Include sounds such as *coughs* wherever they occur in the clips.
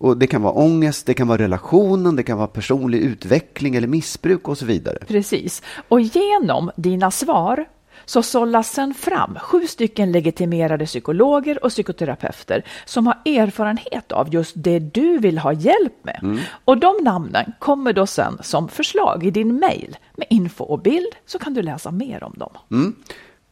Och det kan vara ångest, det kan vara relationen, det kan vara personlig utveckling eller missbruk och så vidare. Precis. Och genom dina svar så sållas sen fram sju stycken legitimerade psykologer och psykoterapeuter som har erfarenhet av just det du vill ha hjälp med. Och de namnen kommer då sen som förslag i din mail med info och bild så kan du läsa mer om dem.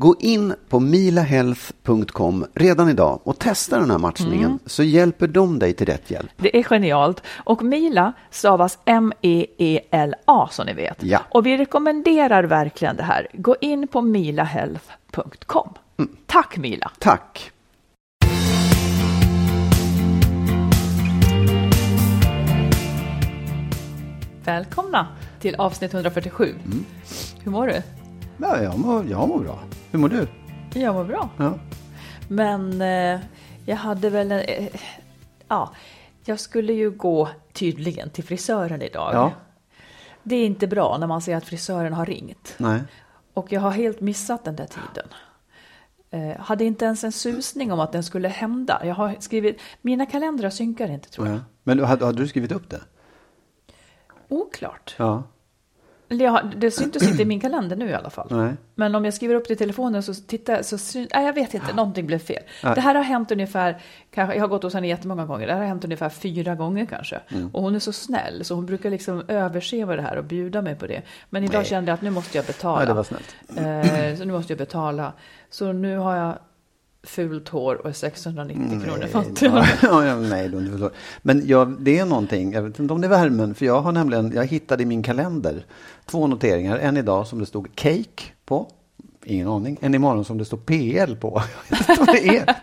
Gå in på milahealth.com redan idag och testa den här matchningen så hjälper de dig till rätt hjälp. Det är genialt. Och Mila stavas M-E-E-L-A som ni vet. Ja. Och vi rekommenderar verkligen det här. Gå in på milahealth.com. Tack Mila! Tack! Välkomna till avsnitt 147. Hur mår du? Ja, jag, mår, jag mår bra. Hur mår du? Jag mår bra. Ja. Men eh, jag hade väl en, eh, ja, jag skulle ju gå tydligen till frisören idag. Ja. Det är inte bra när man ser att frisören har ringt. Nej. Och jag har helt missat den där tiden. Eh, hade inte ens en susning om att den skulle hända. Jag har skrivit, mina kalendrar synkar inte tror jag. Ja. Men hade, hade du skrivit upp det? Oklart. Ja. Har- det syntes inte i min kalender nu i alla fall. Nej. Men om jag skriver upp det i telefonen så tittar jag så syn, nej, jag vet inte, någonting blev fel. Nej. Det här har hänt ungefär, kanske, jag har gått hos henne jättemånga gånger, det här har hänt ungefär fyra gånger kanske. Mm. Och hon är så snäll så hon brukar liksom överse vad det här och bjuda mig på det. Men idag Nej. kände jag att nu måste jag betala. Ja, det var snällt. Eh, så nu måste jag betala. Så nu har jag fult hår och är 690 kronor fattig. Ja, ja, nej, du. Men jag, det är någonting, jag vet inte om det är värmen, för jag har nämligen, jag hittade i min kalender två noteringar. En idag som det stod cake på, ingen aning. En imorgon som det står PL på.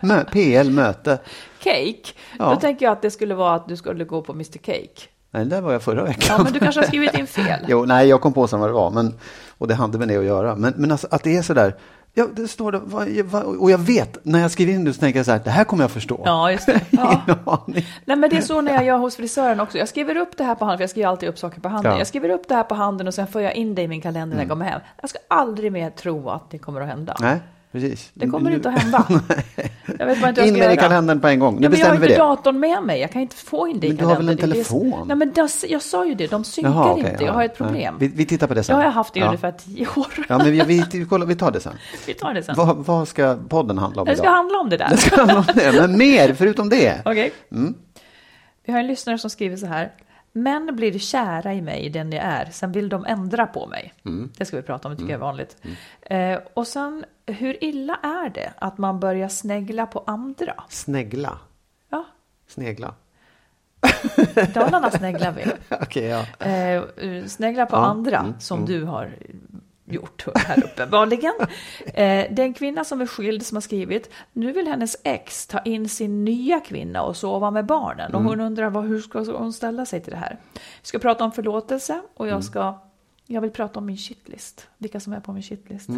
*laughs* Mö, PL möte. Cake, Ja. då tänker jag att det skulle vara att du skulle gå på Mr Cake. Nej, det där var jag förra veckan. Ja, men du kanske har skrivit in fel. *laughs* Jo, nej, jag kom på sen vad det var, men, och det hade med det att göra. Men, men alltså, att det är så där, ja, det står det, och jag vet, när jag skriver in det så tänker jag så här, det här kommer jag förstå. Ja, just det. *laughs* Ja. Ingen. Nej, men det är så när jag gör hos frisören också. Jag skriver upp det här på handen, för jag skriver alltid upp saker på handen. Ja. Jag skriver upp det här på handen och sen får jag in det i min kalender när jag kommer hem. Jag ska aldrig mer tro att det kommer att hända. Nej, precis. Det kommer Nu- inte att hända. *laughs* Jag vet bara inte hur jag In ska med det i kalendern på en gång. Nu Ja, men jag har bestämmer vi inte det. datorn med mig. Jag kan inte få in det i Men du har väl en Det det- telefon? Nej, men das, jag sa ju det. De synkar Jaha, okej, inte. Jag ja, har ett ja. problem. Vi, vi tittar på det Det sen. har jag haft i ja. ungefär tio år. Ja, men vi, vi, vi, kollar, vi tar det sen. *laughs* Vi tar det sen. Vad, vad ska podden handla om Det ska idag? handla om det där. Det ska handla om det, men mer förutom det. *laughs* Okej. Mm. Vi har en lyssnare som skriver så här. Män blir kära i mig, den jag är, sen vill de ändra på mig. Mm. Det ska vi prata om, det tycker jag är vanligt. Eh, och sen, hur illa är det att man börjar snegla på andra? Snegla. Ja, Snegla. Dalarna sneglar vi. *laughs* Okej, ja. Eh, snegla på Ja, andra mm, som du har gjort här uppe vanligen. Eh, det är en kvinna som är skild som har skrivit, nu vill hennes ex ta in sin nya kvinna och sova med barnen. Och hon undrar vad, hur ska hon ställa sig till det här. Vi ska prata om förlåtelse och jag ska, jag vill prata om min shitlist. Vilka som är på min shitlist.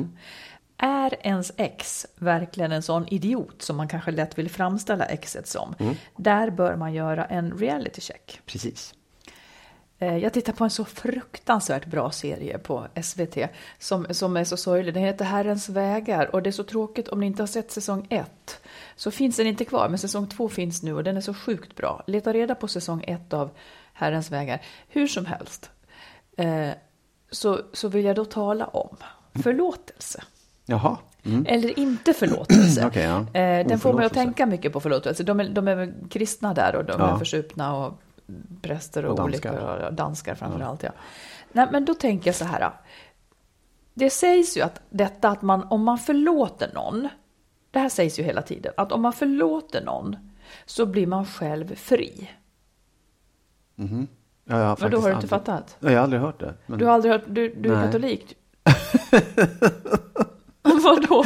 Är ens ex verkligen en sån idiot som man kanske lätt vill framställa exet som? Där bör man göra en reality check. Precis. Eh, Jag tittar på en så fruktansvärt bra serie på SVT som, som är så sorglig. Den heter Herrens vägar och det är så tråkigt om ni inte har sett säsong ett. Så finns den inte kvar, men säsong två finns nu och den är så sjukt bra. Leta reda på säsong ett av Herrens vägar. Hur som helst eh, så, så vill jag då tala om förlåtelse. Jaha. Mm. Eller inte förlåtelse. *clears throat* Okej, ja. eh, den får mig att tänka mycket på förlåtelse. De är, de är kristna där och de Ja. är försupna och präster och, Och danskar. olika och danskar framför allt. Ja. Nej, men då tänker jag så här. Det sägs ju att detta att man, om man förlåter någon, det här sägs ju hela tiden, att om man förlåter någon så blir man själv fri. Ja, jag har Men då har du inte aldrig- fattat? Ja, Jag har aldrig hört det. Men... Du har aldrig hört, du, du är katolik? *laughs* Vadå?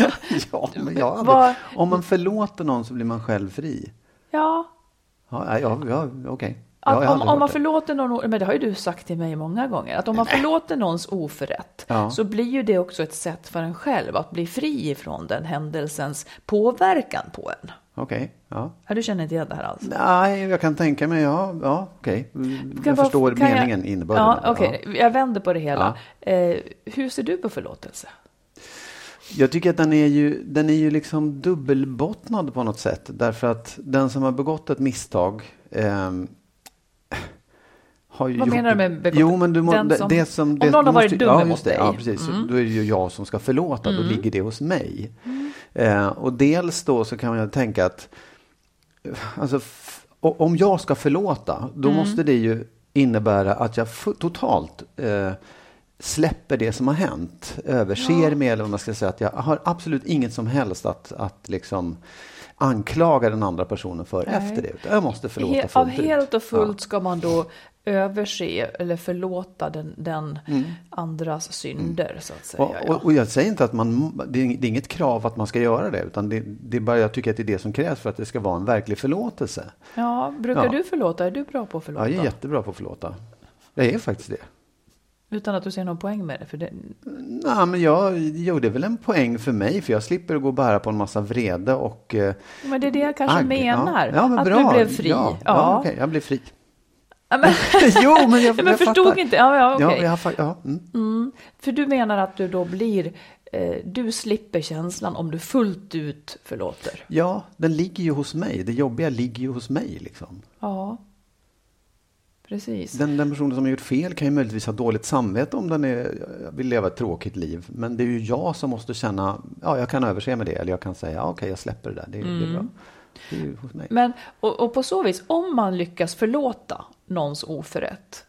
Ja, men jag aldrig... Vad- Om man förlåter någon så blir man själv fri. Ja, Ja, ja, ja, okej. Jag Att om, om man förlåter någon, men det har ju du sagt till mig många gånger, att om man förlåter någons oförrätt Ja. så blir ju det också ett sätt för en själv att bli fri ifrån den händelsens påverkan på en. Okej, ja. Ja, du känner inte igen det här alls? Nej, jag kan tänka mig, ja, ja okej. Jag Kan bara- förstår jag- meningen, innebörden. Ja, okej. Jag vänder på det hela. Eh, hur ser du på förlåtelse? Jag tycker att den är ju, den är ju liksom dubbelbottnad på något sätt. Därför att den som har begått ett misstag ju Vad menar du med begått? Jo, men du må, Den det, som- det som... om någon har varit dum ja, mot dig. Mm. Ja, precis. Så Då är det ju jag som ska förlåta. Då ligger det hos mig. Eh, och dels då så kan jag tänka att Alltså, om jag ska förlåta, då Mm. måste det ju innebära att jag totalt eh, släpper det som har hänt. Överser med, eller vad man ska säga. Att jag har absolut inget som helst att, att liksom anklaga den andra personen för Nej. efter det. Jag måste förlåta He- fullt av helt och fullt ska man då överse eller förlåta den, den andras synder, så att säga. Mm. Och, och, och jag säger inte att man, det är det är inget krav att man ska göra det, utan det, det är bara jag tycker att det är det som krävs för att det ska vara en verklig förlåtelse. ja, brukar Ja. du förlåta? Är du bra på att Ja, förlåta? jag är jättebra på att förlåta. Jag är faktiskt det. Utan att du ser någon poäng med det? För det Nej, men jag gjorde väl en poäng för mig, för jag slipper gå och bära på en massa vrede och eh, men det är det jag kanske agg. menar. Ja, ja, men att bra. du blev fri. Ja, Ja. ja. okej, jag blev fri. Men, *laughs* jo, men jag, *laughs* men jag förstod fattar. inte. Ja, ja, okej. Ja, jag, ja, mm. För du menar att du då blir, eh, du slipper känslan om du fullt ut förlåter? ja, den ligger ju hos mig. Det jobbiga ligger ju hos mig. Liksom. Ja, precis. Den, den personen som har gjort fel kan ju möjligtvis ha dåligt samvete om den är, vill leva ett tråkigt liv. Men det är ju jag som måste känna, ja, jag kan överse med det. Eller jag kan säga, ja, okej, jag släpper det där. Det, det är bra. Men, och, och på så vis, om man lyckas förlåta någons oförrätt,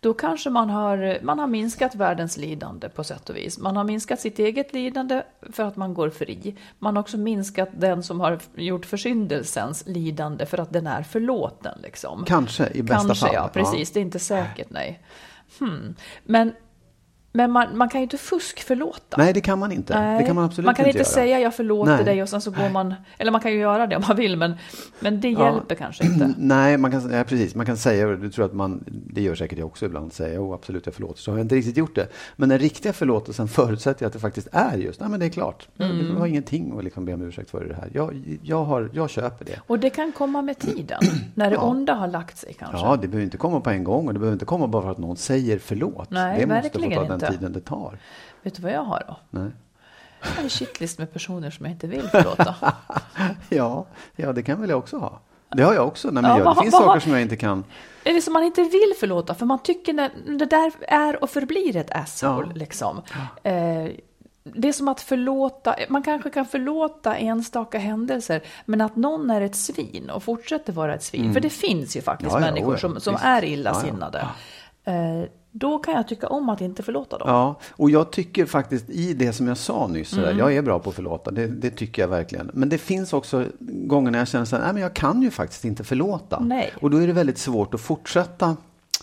då kanske man har, man har minskat världens lidande på sätt och vis. Man har minskat sitt eget lidande för att man går fri. Man har också minskat den som har gjort försyndelsens lidande för att den är förlåten. Liksom. Kanske, i bästa Kanske, fall. ja, precis. Det är inte säkert, nej. Hmm. Men, men man, man kan ju inte fuskförlåta. Nej, det kan man inte. Det kan man absolut man kan inte göra. säga jag förlåter Nej. dig och sen så går man, eller man kan ju göra det om man vill, men, men det hjälper kanske inte. *clears throat* Nej, man kan, ja, precis. Man kan säga, och du tror att man, det gör säkert jag också ibland, säga jo absolut jag förlåter, så har jag inte riktigt gjort det. Men den riktiga förlåtelsen *laughs* förutsätter att det faktiskt är just, nej men det är klart, jag Mm. har ingenting att liksom be om ursäkt för det här. Jag, jag, har, jag köper det. Och det kan komma med tiden, *clears throat* när det Ja. onda har lagt sig kanske. Ja, det behöver inte komma på en gång och det behöver inte komma bara för att någon säger förlåt. Nej, det måste få verkligen ta inte. Den tiden det tar. Vet du vad jag har då? Nej. Jag har en shitlist med personer som jag inte vill förlåta. *laughs* Ja, ja, det kan väl jag också ha. Det har jag också. Nej, men Ja, jag, vad- det finns vad- saker som jag inte kan. Är det som man inte vill förlåta? För man tycker när det där är och förblir ett asshole. Ja. Liksom. Eh, det är som att förlåta, man kanske kan förlåta enstaka händelser, men att någon är ett svin och fortsätter vara ett svin, för det finns ju faktiskt Mm. Ja, ja, människor som, som visst. är illasinnade. Eh, då kan jag tycka om att inte förlåta dem. Ja, och jag tycker faktiskt i det som jag sa nyss, Mm. jag är bra på att förlåta, det, det tycker jag verkligen. Men det finns också gånger när jag känner så här, nej men jag kan ju faktiskt inte förlåta. Nej. Och då är det väldigt svårt att fortsätta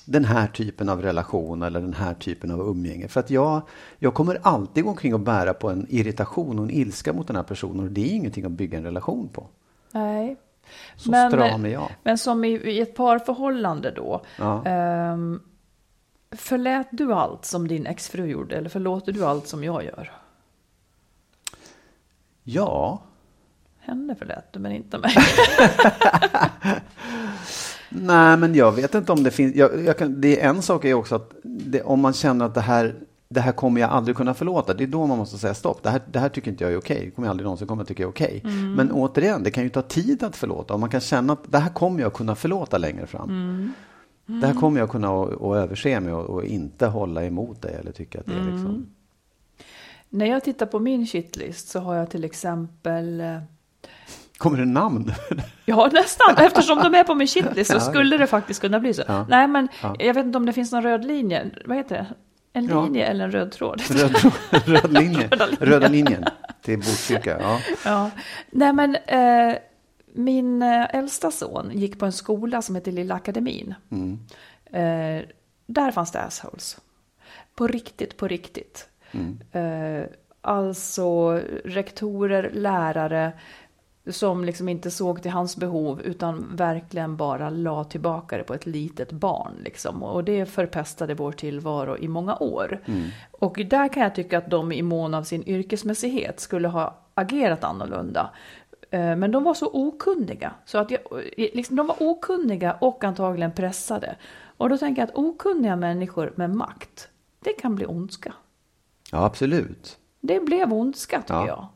den här typen av relation eller den här typen av umgänge. För att jag, jag kommer alltid gå omkring och bära på en irritation och en ilska mot den här personen och det är ingenting att bygga en relation på. Nej. Så stram är jag. Men som i, i ett parförhållande då. Ja. ehm, förlät du allt som din exfru gjorde eller förlåter du allt som jag gör? Ja, Henne förlät du men inte mig. *laughs* Nej, men jag vet inte om det finns. Jag, jag kan, det är en sak är också att det, om man känner att det här, det här kommer jag aldrig kunna förlåta. Det är då man måste säga stopp. Det här, det här tycker inte jag är okej. Det kommer jag aldrig någonsin komma att tycka är okej. Men återigen, det kan ju ta tid att förlåta. Om man kan känna att det här kommer jag kunna förlåta längre fram. Det här kommer jag kunna att, att överse med och, och inte hålla emot det eller tycka att det är liksom. När jag tittar på min shitlist så har jag till exempel eh, Kommer det namn? *laughs* Ja, nästan. Eftersom de är på min shitlist så Ja. skulle det faktiskt kunna bli så. Ja. Nej, men Ja. jag vet inte om det finns någon röd linje. Vad heter det? En Ja. linje eller en röd tråd? Röd, röd *laughs* linje. Röda linjen. Röda linjen till Botkyrka. Ja. Ja. Nej, men eh, min eh, äldsta son gick på en skola som heter Lilla Akademin. Mm. Eh, där fanns det assholes. På riktigt, på riktigt. Mm. Eh, alltså rektorer, lärare som liksom inte såg till hans behov utan verkligen bara la tillbaka det på ett litet barn. Liksom. Och det förpestade vår tillvaro i många år. Och där kan jag tycka att de i mån av sin yrkesmässighet skulle ha agerat annorlunda. Eh, Men de var så okunniga. Så att jag, liksom, de var okunniga och antagligen pressade. Och då tänker jag att okunniga människor med makt, det kan bli ondska. ja, absolut. Det blev ondska tycker Ja. jag.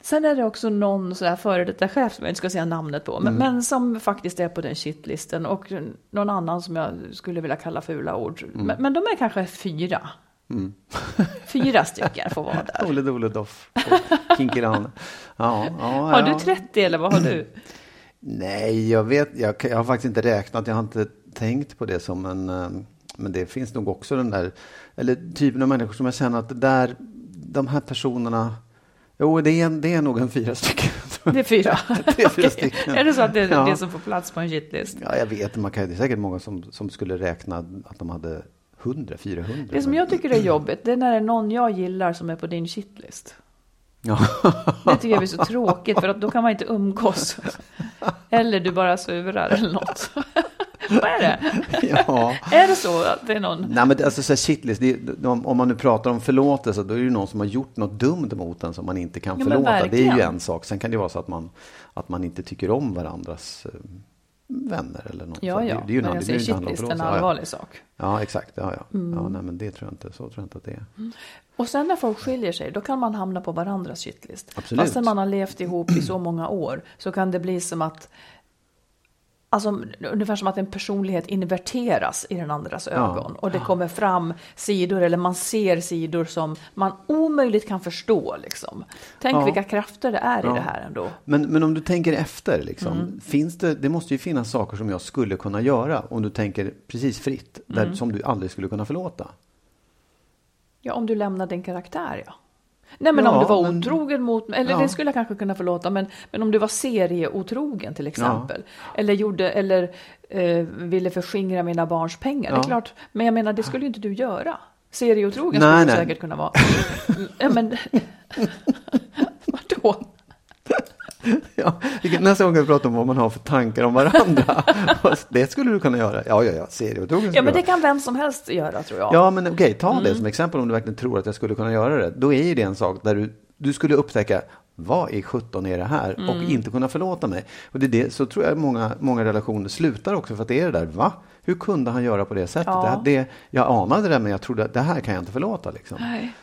Sen är det också någon sådär före detta chef som jag inte ska säga namnet på, men, men som faktiskt är på den shitlisten och någon annan som jag skulle vilja kalla fula ord. Men, men de är kanske fyra. *laughs* Fyra stycken får vara där. Ole Dole Doff och Kinkirane. Ja, ja, Har du 30 eller vad har du? *clears throat* Nej, jag vet. Jag, jag har faktiskt inte räknat. Jag har inte tänkt på det som en... eh, Men det finns nog också den där... Eller typen av människor som jag känner att det där... De här personerna... Jo, det är, det är nog en fyra stycken. *laughs* Det är fyra. Det är fyra stycken. Är det så att det är Ja. det som får plats på en shitlist? Ja, jag vet. Man kan, det är säkert många som, som skulle räkna att de hade 100, 400. Det som jag tycker är jobbigt, det är när det är någon jag gillar som är på din shitlist. Ja. Det tycker jag är så tråkigt för att då kan man inte umgås. Eller du bara surar eller något. Vad är det? ja. Är det så att det är någon? Nej, men alltså, så här, shitlist, är- om, man nu pratar om förlåtelse, då är det ju någon som har gjort något dumt mot en som man inte kan Ja, förlåta. Det är ju en sak. Sen kan det vara så att man, att man inte tycker om varandras eh, vänner eller något. Ja, ja. det, det är ju en Men jag säger shitlist, en. Ja, allvarlig sak. Ja, exakt. Ja, ja. Mm. ja nej, men det tror jag inte. Så tror jag inte att det är. Och sen när folk skiljer sig, då kan man hamna på varandras shitlist. Absolut. Fastän man har levt ihop i så många år, så kan det bli som att Alltså ungefär som att en personlighet inverteras i den andras ögon. Och det kommer fram sidor, eller man ser sidor som man omöjligt kan förstå. Liksom. Tänk Ja. vilka krafter det är Ja. i det här ändå. Men, men om du tänker efter, liksom, Mm. finns det, det måste ju finnas saker som jag skulle kunna göra om du tänker precis fritt, där, Mm. som du aldrig skulle kunna förlåta. Ja, om du lämnar din karaktär, ja. Nej, men Ja, om du var men- otrogen mot eller Ja. det skulle jag kanske kunna förlåta, men, men om du var serieotrogen till exempel, eller, gjorde, eller eh, ville förskingra mina barns pengar, det Ja. är klart, men jag menar, det skulle ju inte du göra. Serieotrogen Nej, skulle du nej. säkert kunna vara. *laughs* Ja, men... *laughs* Vadå? *laughs* Ja, nästa gång kan vi prata om vad man har för tankar om varandra. *laughs* det skulle du kunna göra. Ja, ja, ja. Serieotrogen Ja, men det kan vem som helst göra, tror jag. Ja, men okej, ta Mm. det som exempel om du verkligen tror att jag skulle kunna göra det. Då är ju det en sak där du, du skulle upptäcka vad i 17 är det här och Mm. inte kunna förlåta mig. Och det är det, så tror jag många, många relationer slutar också för att det är det där, va? Hur kunde han göra på det sättet? Ja. Det, det, jag anade det, men jag trodde att det här kan jag inte förlåta. Liksom. Nej.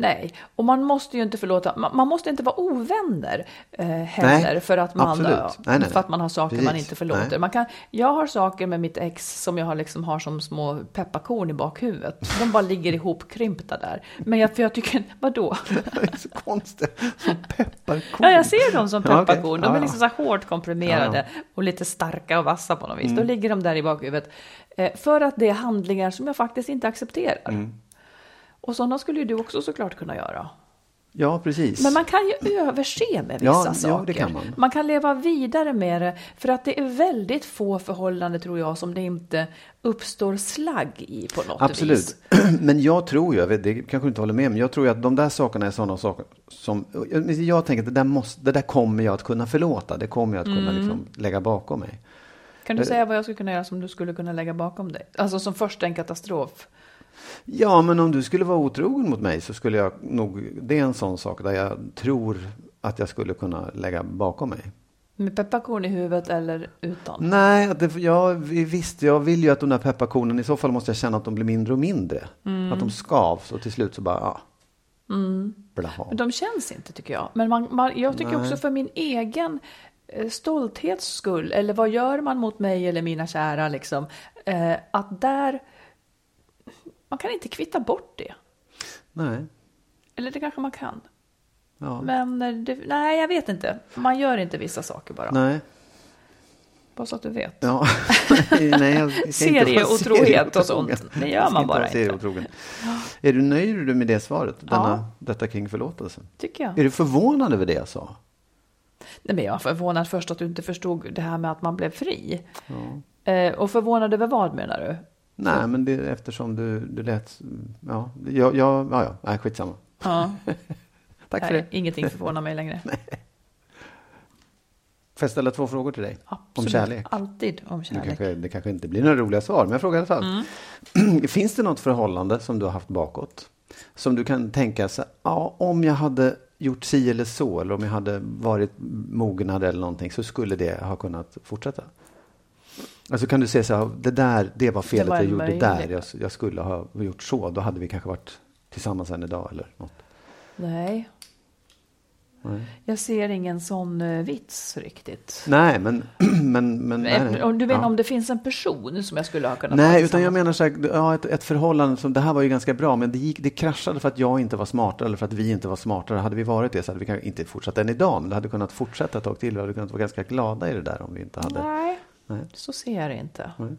Nej, och man måste ju inte förlåta. Man, man måste inte vara ovänner eh, heller Nej, för, att man, Nej, nej, för att man har saker man Precis. inte förlåter. Man kan, jag har saker med mitt ex som jag har, liksom, har som små pepparkorn i bakhuvudet. De bara ligger ihopkrympta där. Men jag, för jag tycker, vadå? *laughs* Det är så konstigt. Som pepparkorn. Ja, jag ser dem som *laughs* pepparkorn. De är liksom så här hårt komprimerade Mm. och lite starka och vassa på något vis. Då ligger de där i bakhuvudet. Eh, för att det är handlingar som jag faktiskt inte accepterar. Mm. Och sådana skulle ju du också såklart kunna göra. Ja, precis. Men man kan ju överse med vissa Ja, ja, saker. det kan man. kan leva vidare med det. För att det är väldigt få förhållanden, tror jag, som det inte uppstår slagg i på något Absolut. vis. *clears throat* Men jag tror ju, det kanske du inte håller med men jag tror ju att de där sakerna är sådana saker som, jag tänker att det där, måste, det där kommer jag att kunna förlåta. Det kommer jag att kunna Mm. liksom lägga bakom mig. Kan Eh. du säga vad jag skulle kunna göra som du skulle kunna lägga bakom dig? Alltså som första en katastrof. Ja, men om du skulle vara otrogen mot mig så skulle jag nog, det är en sån sak där jag tror att jag skulle kunna lägga bakom mig. Med pepparkorn i huvudet eller utan? Nej, det, ja, visst, jag vill ju att de där pepparkornen, i så fall måste jag känna att de blir mindre och mindre. Mm. Att de skavs och till slut så bara, ja. Blaha. Men de känns inte tycker jag. Men man, man, jag tycker Nej. också för min egen eh, stolthets skull, eller vad gör man mot mig eller mina kära liksom, eh, att där, man kan inte kvitta bort det. Nej. Eller det kanske man kan. Ja. Men det, nej, jag vet inte. Man gör inte vissa saker bara. Nej. Bara så att du vet. Ja. *laughs* Nej, jag Serieotrohet och sånt. Det gör man bara inte. serieotrogen. Är du nöjd med det svaret? Denna, Ja. Detta kring förlåtelse? Tycker jag. Är du förvånad över det jag sa? Nej, men jag var förvånad först att du inte förstod det här med att man blev fri. Eh, och förvånad över vad menar du? Nej, men det, eftersom du, du lät... Ja, jag, ja, ja, nej, skitsamma. Ja. *laughs* Tack för det. ingenting förvånar mig längre. *laughs* Får jag ställa två frågor till dig? Om Absolut. kärlek? Alltid om Det kärlek. kanske, det kanske inte blir några roliga svar, men jag frågar i alla fall. Mm. *clears throat* Finns det något förhållande som du har haft bakåt? Som du kan tänka sig, ja, om jag hade gjort si eller så, eller om jag hade varit mognad eller någonting, så skulle det ha kunnat fortsätta? Alltså kan du säga så här, det där, det var felet var jag gjorde där, jag, jag skulle ha gjort så, då hade vi kanske varit tillsammans än idag eller något. Nej. Nej. Jag ser ingen sån uh, vits riktigt. Nej, men... *clears throat* men, men nej. Om du menar Ja. om det finns en person som jag skulle ha kunnat Nej, utan jag menar så här, ja, ett, ett förhållande som, det här var ju ganska bra, men det, gick, det kraschade för att jag inte var smartare eller för att vi inte var smartare. Hade vi varit det så hade vi kanske inte fortsatt än idag, men det hade kunnat fortsätta ett tag till. Vi hade kunnat vara ganska glada i det där om vi inte hade... Nej, Nej. så ser jag det inte. Nej.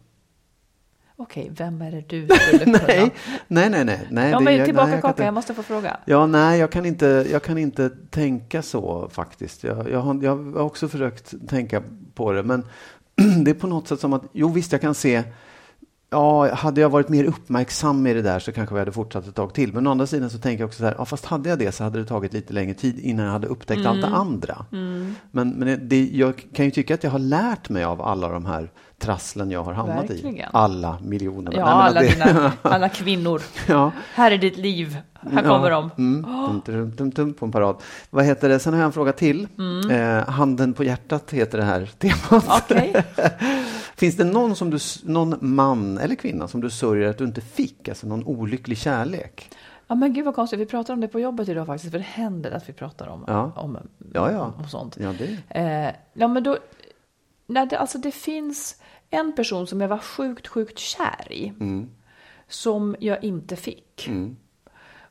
Okej, vem är det du skulle *laughs* kunna? Nej, nej, nej. nej, nej Ja, det- men jag- tillbaka nej, jag kaka, inte- jag måste få fråga. Ja, nej, jag kan inte, jag kan inte tänka så faktiskt. Jag, jag, har, jag har också försökt tänka på det, men *clears throat* det är på något sätt som att, jo visst, jag kan se, ja, hade jag varit mer uppmärksam i det där så kanske vi hade fortsatt ett tag till. Men å andra sidan så tänker jag också så här, ja, fast hade jag det så hade det tagit lite längre tid innan jag hade upptäckt allt det Mm. andra. Men, men det- jag kan ju tycka att jag har lärt mig av alla de här trasslen jag har hamnat i. Verkligen. Alla miljoner. Ja, Nej, alla, det- dina, *laughs* alla kvinnor. ja. Här är ditt liv. Här kommer de. Mm. Tum, tum, tum, tum, på en parad. Vad heter det? Sen har jag en fråga till. Eh, handen på hjärtat heter det här temat. Mm. *laughs* Finns det någon, som du, någon man eller kvinna som du sörjer att du inte fick? Alltså någon olycklig kärlek? Ja, men gud vad konstigt. Vi pratar om det på jobbet idag faktiskt. För det händer att vi pratar om, Ja. om, Ja, ja. om sånt. Ja, det. Eh, ja, men då, när det, alltså det finns en person som jag var sjukt, sjukt kär i. Mm. Som jag inte fick. Mm.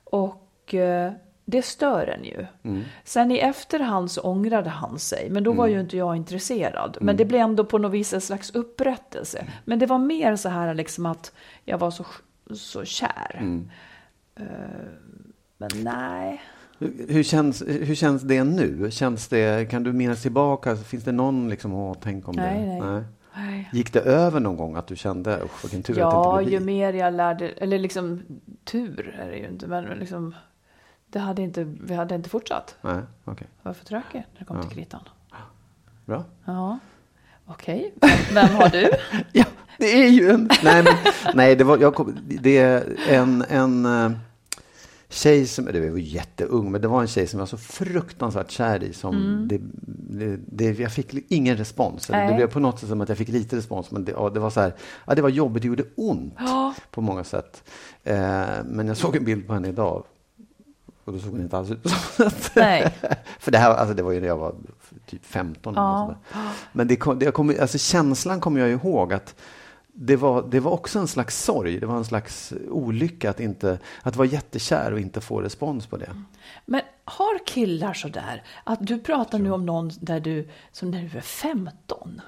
Och eh, det stör en ju. Mm. Sen i efterhand så ångrade han sig. Men då var ju inte jag intresserad. Men det blev ändå på något vis en slags upprättelse. Men det var mer så här liksom att jag var så, så kär. Mm. Eh, men nej. Hur, hur, känns, hur känns det nu? Känns det, kan du minnas tillbaka? Finns det någon liksom, åh, tänk om Nej, det? nej. nej. Gick det över någon gång att du kände, usch vilken tur att Ja, det inte ju blev vi? mer jag lärde, eller liksom tur är det ju inte, men liksom det hade inte, vi hade inte fortsatt. Nej, okej. Jag var för tråkig när det kom till kritan. Bra. Ja, okej. Vem, vem har du? *laughs* Ja, det är ju en... Nej, men, nej det, var, jag kom, det är en, en eh, tjej som, det var jätteung, men det var en tjej som jag var så fruktansvärt kär i. Som det, det, det, jag fick ingen respons. Eller Det Nej. blev på något sätt som att jag fick lite respons, men det, ja, det var så här, ja, det var jobbigt, det gjorde ont Ja. på många sätt. Eh, men jag såg en bild på henne idag. Och då såg hon inte alls ut sätt. Nej. *laughs* För det här alltså det var ju när jag var typ 15. eller Ja. Men det kom, det kom, alltså känslan kommer jag ihåg att det var, det var också en slags sorg. Det var en slags olycka att, inte, att vara jättekär och inte få respons på det. Men har killar så där att du pratar nu om någon där du, som när du är 15?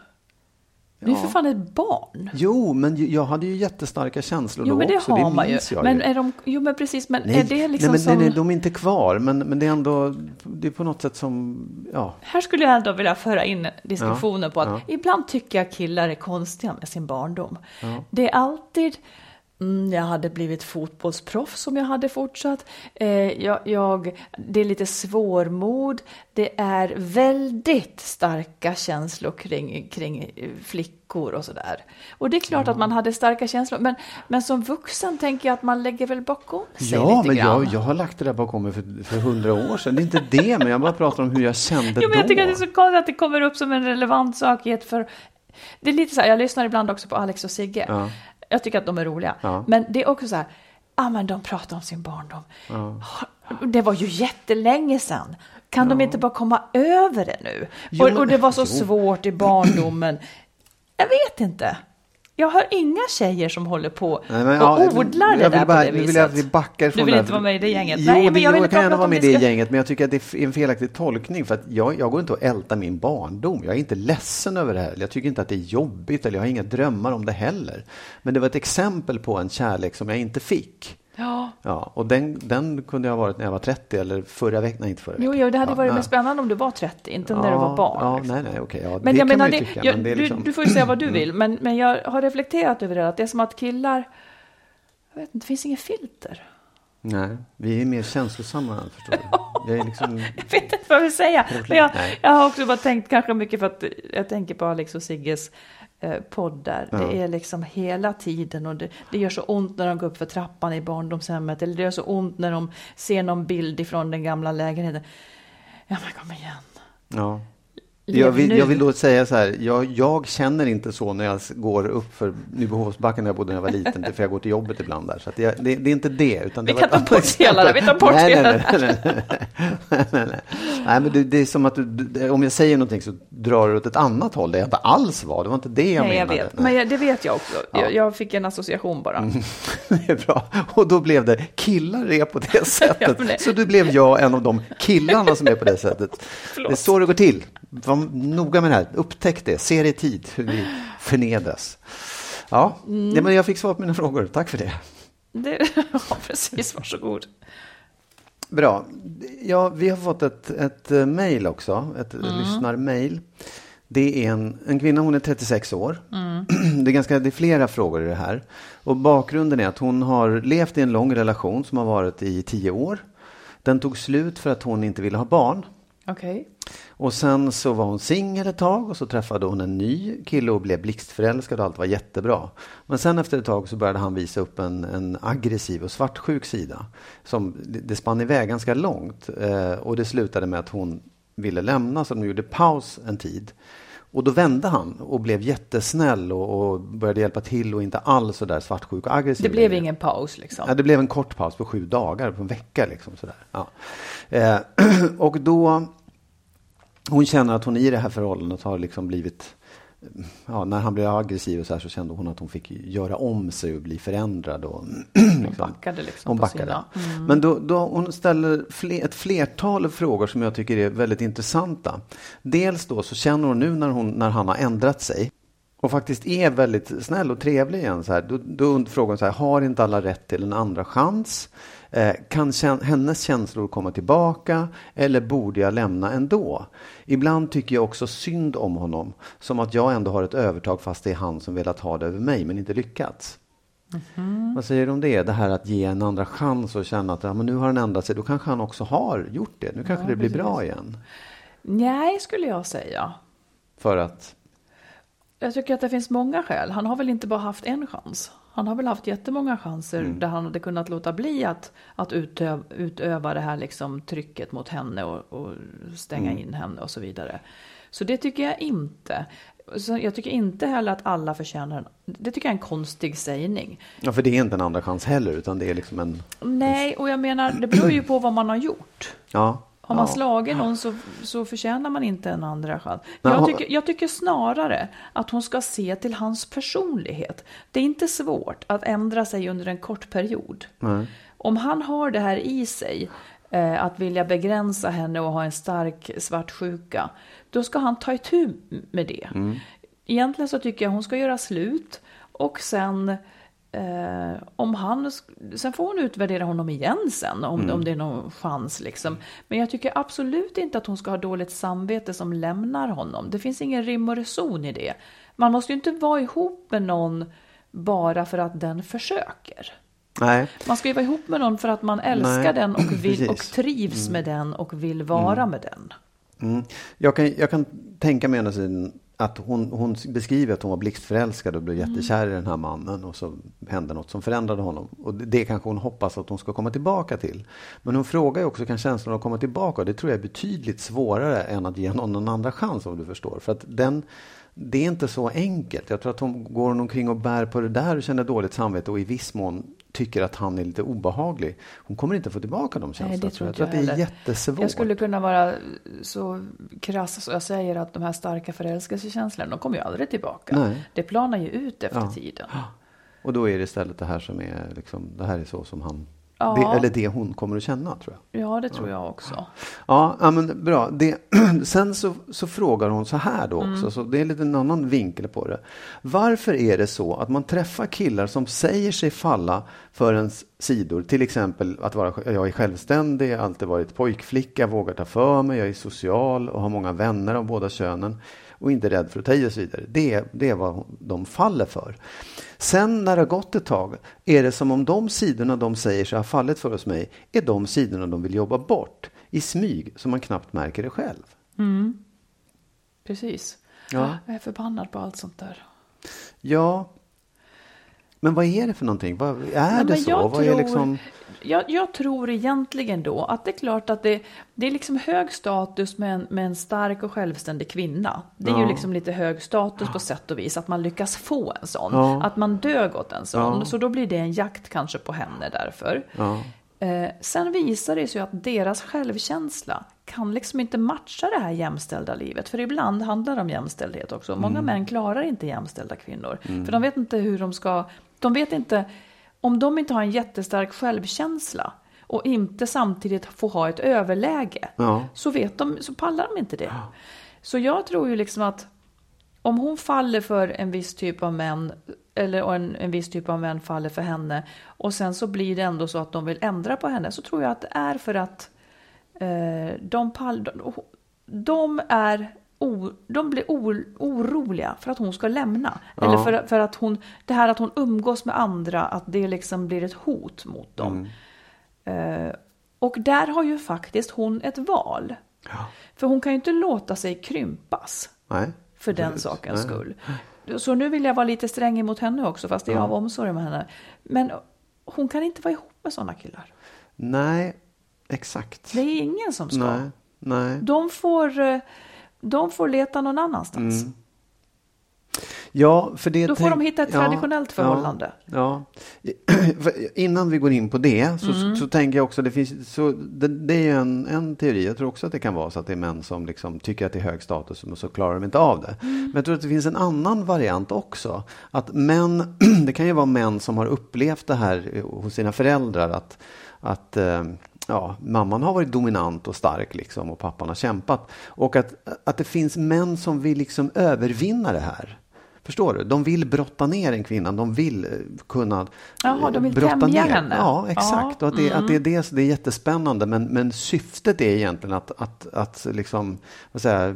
Du är Ja. för fan ett barn. Jo, men jag hade ju jättestarka känslor Jo, då men det också. har man ju. jag Men är de, jo, men precis, men Nej, är det liksom nej, men, som... nej, nej, de är inte kvar, men, men det är ändå det är på något sätt som, ja, Här skulle jag ändå vilja föra in diskussionen på att ja. ibland tycker jag killar är konstiga med sin barndom. Det är alltid Mm, jag hade blivit fotbollsproffs om jag hade fortsatt. Eh, jag, jag, det är lite svårmod. Det är väldigt starka känslor kring, kring flickor och sådär. Och det är klart att man hade starka känslor. Men, men som vuxen tänker jag att man lägger väl bakom sig Ja, lite men grann. jag, jag har lagt det där bakom mig för, för hundra år sedan. Det är inte det, men jag bara pratar om hur jag kände Jo, men jag då. tycker att det är så konstigt att det kommer upp som en relevant sak i ett för... Det är lite så här, jag lyssnar ibland också på Alex och Sigge. Ja. Jag tycker att de är roliga. Ja. Men det är också så här, ja men de pratar om sin barndom. Det var ju jättelänge sedan. Kan de inte bara komma över det nu? Jo, och, och det var så jo. svårt i barndomen. Jag vet inte. Jag har inga tjejer som håller på Nej, men, och ja, odlar det där bara, på det viset. vill jag att vi backar från Du vill inte vara med i det gänget? Jo, Nej, men jag vill jag kan gärna vara med i det det ska- gänget, men jag tycker att det är en felaktig tolkning. För att jag, jag går inte och ältar min barndom. Jag är inte ledsen över det här. Jag tycker inte att det är jobbigt, eller jag har inga drömmar om det heller. Men det var ett exempel på en kärlek som jag inte fick. Ja. Ja, och den, den kunde jag ha varit när jag var 30 eller förra veckan. Nej, inte förra veckan. Jo, jo, det hade ja, varit ja. mer spännande om du var 30, inte när du var barn. Ja, liksom. nej, nej, okej. Ja, Men det jag kan menar, man ju tycka. jag, men det är du, liksom... du får ju säga vad du vill, men, men jag har reflekterat över det, att det är som att killar, jag vet inte, det finns inget filter. Nej, vi är mer känslosamma, förstår du. *laughs* Jag är liksom... Jag vet inte vad jag vill säga. Men jag, Nej. jag har också bara tänkt kanske mycket för att jag tänker på Alex och Sigges eh, podd där. Ja. Det är liksom hela tiden och det, det gör så ont när de går upp för trappan i barndomshemmet. Eller det gör så ont när de ser någon bild ifrån den gamla lägenheten. Ja men kom igen. Ja. Jag vill, jag vill då säga så här, jag, jag känner inte så när jag går upp för Nybohovsbacken när jag bodde när jag var liten, för jag går till jobbet ibland där. Så jag, det, det är inte det. Utan Vi det kan var ta bort hela det, vi tar bort nej, hela nej, nej, nej, nej, nej, nej. nej, men det, det är som att du, du- om jag säger någonting så drar du åt ett annat håll, det jag inte alls var. Det var inte det jag Nej, jag menade. vet. Men jag, det vet jag också. Ja. Jag, jag fick en association bara. *laughs* Det är bra. Och då blev det killar är på det *laughs* sättet. det- Så då blev jag en av de killarna som är på det sättet. *laughs* Förlåt. Det är så det går till. Var noga med det här. Upptäck det. Se det i tid hur vi förnedras. Ja, Mm. ja, men jag fick svar på mina frågor. Tack för det. Det, *laughs* ja, precis. Varsågod. Bra. Ja, vi har fått ett, ett eh, mejl också, ett Mm. lyssnarmail. Det är en, en kvinna, hon är 36 år. Mm. *clears throat* Det, är ganska, det är flera frågor i det här. Och bakgrunden är att hon har levt i en lång relation som har varit i tio år. Den tog slut för att hon inte ville ha barn. Okej. Och sen så var hon singel ett tag och så träffade hon en ny kille och blev blixtförälskad och allt var jättebra. Men sen efter ett tag så började han visa upp en, en aggressiv och svartsjuk sida. Som det det spann iväg ganska långt. Eh, och det slutade med att hon ville lämna så de gjorde paus en tid. Och då vände han och blev jättesnäll och, och började hjälpa till och inte alls så där svartsjuk och aggressiv. Det blev längre. ingen paus liksom. Ja, det blev en kort paus på sju dagar, på en vecka liksom sådär. Ja. Eh, *clears throat* och då, hon känner att hon i det här förhållandet har liksom blivit, ja, när han blev aggressiv och så här så kände hon att hon fick göra om sig och bli förändrad. Och, Hon backade liksom hon backade. Mm. Men då, då hon ställer fler, ett flertal frågor som jag tycker är väldigt intressanta. Dels då så känner hon nu när, hon, när han har ändrat sig och faktiskt är väldigt snäll och trevlig igen. Så här, då, då frågar så här, har inte alla rätt till en andra chans? Eh, kan kän- hennes känslor komma tillbaka eller borde jag lämna ändå? Ibland tycker jag också synd om honom, som att jag ändå har ett övertag fast det är han som velat ha det över mig men inte lyckats. Vad säger du om det? Det här att ge en andra chans och känna att ja, men nu har han ändrat sig. Då kanske han också har gjort det. Nu kanske det blir bra igen. Nej, skulle jag säga. För att, Jag tycker att det finns många skäl. Han har väl inte bara haft en chans? Han har väl haft jättemånga chanser Mm. där han hade kunnat låta bli att, att utöv, utöva det här liksom trycket mot henne och, och stänga Mm. in henne och så vidare. Så det tycker jag inte. Så jag tycker inte heller att alla förtjänar en, Det tycker jag är en konstig sägning. Ja, för det är inte en andra chans heller, utan det är liksom en... Nej, och jag menar, det beror ju på vad man har gjort. Ja. Har man ja. slagit någon så, så förtjänar man inte en andra chans. Jag tycker, jag tycker snarare att hon ska se till hans personlighet. Det är inte svårt att ändra sig under en kort period. Nej. Om han har det här i sig, eh, att vilja begränsa henne och ha en stark svartsjuka, då ska han ta itu med det. Egentligen så tycker jag hon ska göra slut och sen Eh, om han, sen får hon utvärdera honom igen sen om, om det är någon chans. Liksom. Men jag tycker absolut inte att hon ska ha dåligt samvete som lämnar honom. Det finns ingen rim och reson i det. Man måste ju inte vara ihop med någon bara för att den försöker. Nej. Man ska ju vara ihop med någon för att man älskar Nej, den och, vill, och trivs med den och vill vara med den. Mm. Jag, kan, jag kan tänka mig å ena sidan att hon, hon beskriver att hon var blixtförälskad och blev jättekär i den här mannen och så hände något som förändrade honom. Och det, det kanske hon hoppas att hon ska komma tillbaka till. Men hon frågar ju också, kan känslan av att komma tillbaka? Och det tror jag är betydligt svårare än att ge någon en andra chans om du förstår. För att den, det är inte så enkelt. Jag tror att hon går omkring och bär på det där och känner dåligt samvete och i viss mån tycker att han är lite obehaglig. Hon kommer inte få tillbaka de känslorna. Nej, det tror tror jag. jag tror att det är jättesvårt. Jag skulle kunna vara så krass så jag säger att de här starka förälskelsekänslorna, de kommer ju aldrig tillbaka. Nej. Det planar ju ut efter Ja. tiden. Och då är det istället det här som är liksom, det här är så som han, Ja. det, eller det hon kommer att känna tror jag. Ja, det tror jag också. Ja, ja men bra. Det, *clears throat* sen så, så frågar hon så här då Mm. också, så det är lite en annan vinkel på det. Varför är det så att man träffar killar som säger sig falla för ens sidor, till exempel att vara, jag är självständig, jag har alltid varit pojkflicka, vågar ta för mig, jag är social och har många vänner av båda könen och inte rädd för att ta i och så vidare. Det, det är vad de faller för. Sen när det har gått ett tag är det som om de sidorna de säger sig ha fallit för hos mig är de sidorna de vill jobba bort i smyg så man knappt märker det själv. Precis. Ja. Jag är förbannad på allt sånt där. Ja, men vad är det för någonting? Vad, är Ja, det så? jag Vad är tror- liksom... Jag, jag tror egentligen då att det är klart att det, det är liksom hög status med en, med en stark och självständig kvinna. Det är ju Ja. liksom lite hög status på sätt och vis att man lyckas få en sån. Ja. Att man dög åt en sån. Så då blir det en jakt kanske på henne därför. Eh, sen visar det sig ju att deras självkänsla kan liksom inte matcha det här jämställda livet. För ibland handlar det om jämställdhet också. Många Mm. män klarar inte jämställda kvinnor. För de vet inte hur de ska... De vet inte... Om de inte har en jättestark självkänsla och inte samtidigt får ha ett överläge Ja. så, vet de, så pallar de inte det. Så jag tror ju liksom att om hon faller för en viss typ av män eller en, en viss typ av män faller för henne och sen så blir det ändå så att de vill ändra på henne så tror jag att det är för att eh, de, pall, de, de är o, de blir o, oroliga för att hon ska lämna. Ja. Eller för, för att hon, det här att hon umgås med andra, att det liksom blir ett hot mot dem. Eh, och där har ju faktiskt hon ett val. För hon kan ju inte låta sig krympas Nej. för den sakens Nej. skull. Så nu vill jag vara lite sträng emot henne också, fast det är Ja. av omsorg om henne. Men hon kan inte vara ihop med sådana killar. Nej, exakt. Det är ingen som ska. Nej. Nej. De, får, eh, de får leta någon annanstans. Mm. Ja, för det Då får de hitta ett Ja, traditionellt förhållande. Ja, *clears throat* ja. Innan vi går in på det så, Mm. så tänker jag också, det, finns, så, det, det är ju en, en teori, jag tror också att det kan vara så att det är män som liksom tycker att det är hög status och så klarar de inte av det. Mm. Men jag tror att det finns en annan variant också. Att män, *clears throat* det kan ju vara män som har upplevt det här hos sina föräldrar att, att eh, ja, mamman har varit dominant och stark liksom och pappan har kämpat. Och att, att det finns män som vill liksom övervinna det här. Förstår du? De vill brotta ner en kvinna. De vill eh, kunna Jaha, de eh, vill brotta tämja ner. henne. Ja, exakt. Ja, Och att det, mm. att det är det, det är jättespännande. Men, men syftet är egentligen att, att, att liksom, vad säger jag,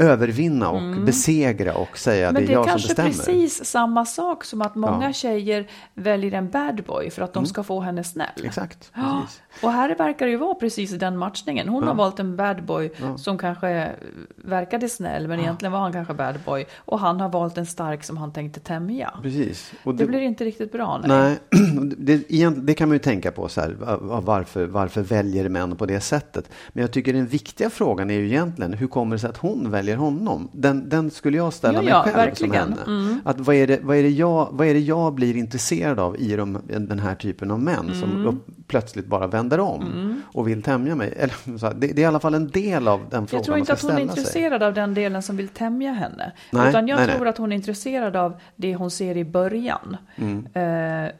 övervinna och besegra och säga Mm. Men det det är är jag som kanske bestämmer. precis samma sak som att många Ja. Mm. tjejer väljer en bad boy för att de ska få henne snäll. Exakt. Ja, och här verkar det ju vara precis den matchningen. Hon har valt en bad boy som kanske verkade snäll, men egentligen var han kanske bad boy. Och han har valt en stark som han tänkte tämja. precis. Och Det blir inte riktigt bra. Nej. Nej, *clears throat* det, det kan man ju tänka på så här, va- varför, varför väljer män på det sättet? Men jag tycker den viktiga frågan är ju egentligen, hur kommer det sig att hon väljer honom? Den, den skulle jag ställa Ja, mig ja, själv verkligen. som henne. Att vad, är det, vad, är det jag, vad är det jag blir intresserad av i de, den här typen av män som Mm. upp, plötsligt bara vänder om och vill tämja mig? Eller, *laughs* så här, det, det är i alla fall en del av den frågan Jag tror inte att hon är ställa sig. intresserad av den delen som vill tämja henne. Nej, utan jag nej, tror nej. att hon är intresserad av det hon ser i början. Mm. Eh,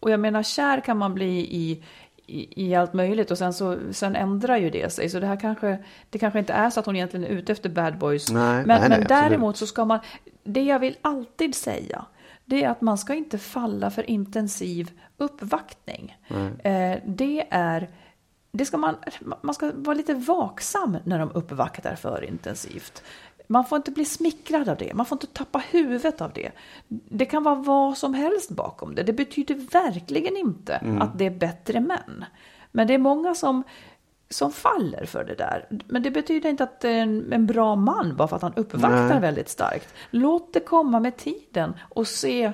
och jag menar, kär kan man bli i, i, i allt möjligt och sen, så, sen ändrar ju det sig. Så det här kanske, det kanske inte är så att hon egentligen är ute efter bad boys. Nej, men nej, men däremot så ska man, det jag vill alltid säga, det är att man ska inte falla för intensiv uppvaktning. Eh, det är det ska man, man ska vara lite vaksam när de uppvaktar för intensivt. Man får inte bli smickrad av det, man får inte tappa huvudet av det. Det kan vara vad som helst bakom det. Det betyder verkligen inte att det är bättre män. Men det är många som, som faller för det där. Men det betyder inte att det är en, en bra man bara för att han uppvaktar Nej. väldigt starkt. Låt det komma med tiden och se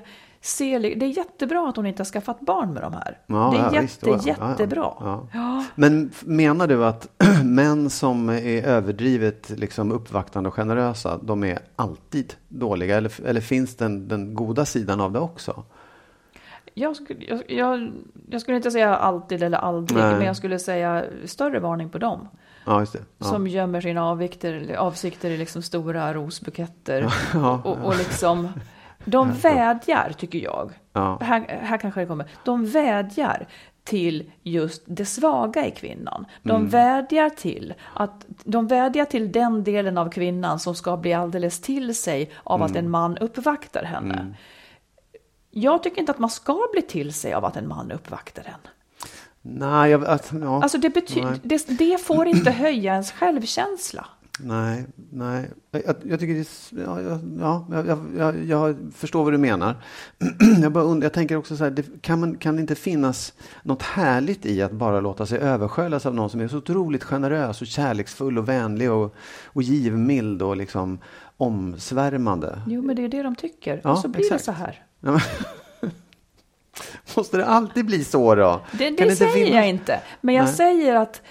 Det är jättebra att hon inte har skaffat barn med de här. Ja, det är ja, jätte, visst, jättebra. Ja. Men menar du att *clears throat* män som är överdrivet liksom uppvaktande och generösa, de är alltid dåliga? Eller, eller finns den, den goda sidan av det också? Jag, skulle, jag, jag, jag skulle inte säga alltid eller aldrig, Nej. men jag skulle säga större varning på dem. Ja. Ja. Som gömmer sina avvikter, avsikter i liksom stora rosbuketter. *laughs* Ja, och, och liksom, de vädjar, tycker jag. Ja. Här, här kanske det kommer. De vädjar till just det svaga i kvinnan. De Mm. vädjar till att de vädjar till den delen av kvinnan som ska bli alldeles till sig av Mm. att en man uppvaktar henne. Jag tycker inte att man ska bli till sig av att en man uppvaktar en. Nej, jag, att, ja, Alltså det, bety- det, det får inte höja ens självkänsla. Nej, nej. Jag, jag tycker det är, ja, ja, ja jag, jag, jag, förstår vad du menar. *clears throat* jag, bara undrar, jag tänker också så här, det, kan, man, kan det inte finnas något härligt i att bara låta sig översköljas av någon som är så otroligt generös och kärleksfull och vänlig och, och givmild och liksom omsvärmande? Jo, men det är det de tycker. Ja, och så blir exakt. det så här. *laughs* Måste det alltid bli så då? Det, det säger finnas- jag inte. Men jag Nej. säger att,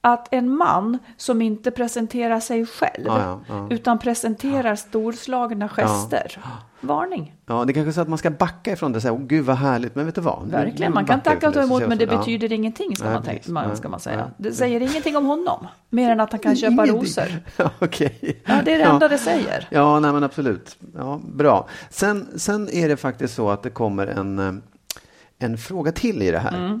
att en man som inte presenterar sig själv, Ja, ja, ja. utan presenterar storslagna gester. Varning. Ja, det är kanske så att man ska backa ifrån det och säga, åh gud vad härligt, men vet du vad? Verkligen, man kan tacka och ta emot, men det betyder ingenting, ska, man, tänka, man, ska man säga. Det säger ingenting om honom, mer än att han kan köpa Ingenting. rosor. *laughs* Okej. Ja, det är det enda det säger. Ja, nej men absolut. Ja, bra. Sen, sen är det faktiskt så att det kommer en, eh, en fråga till i det här. Mm.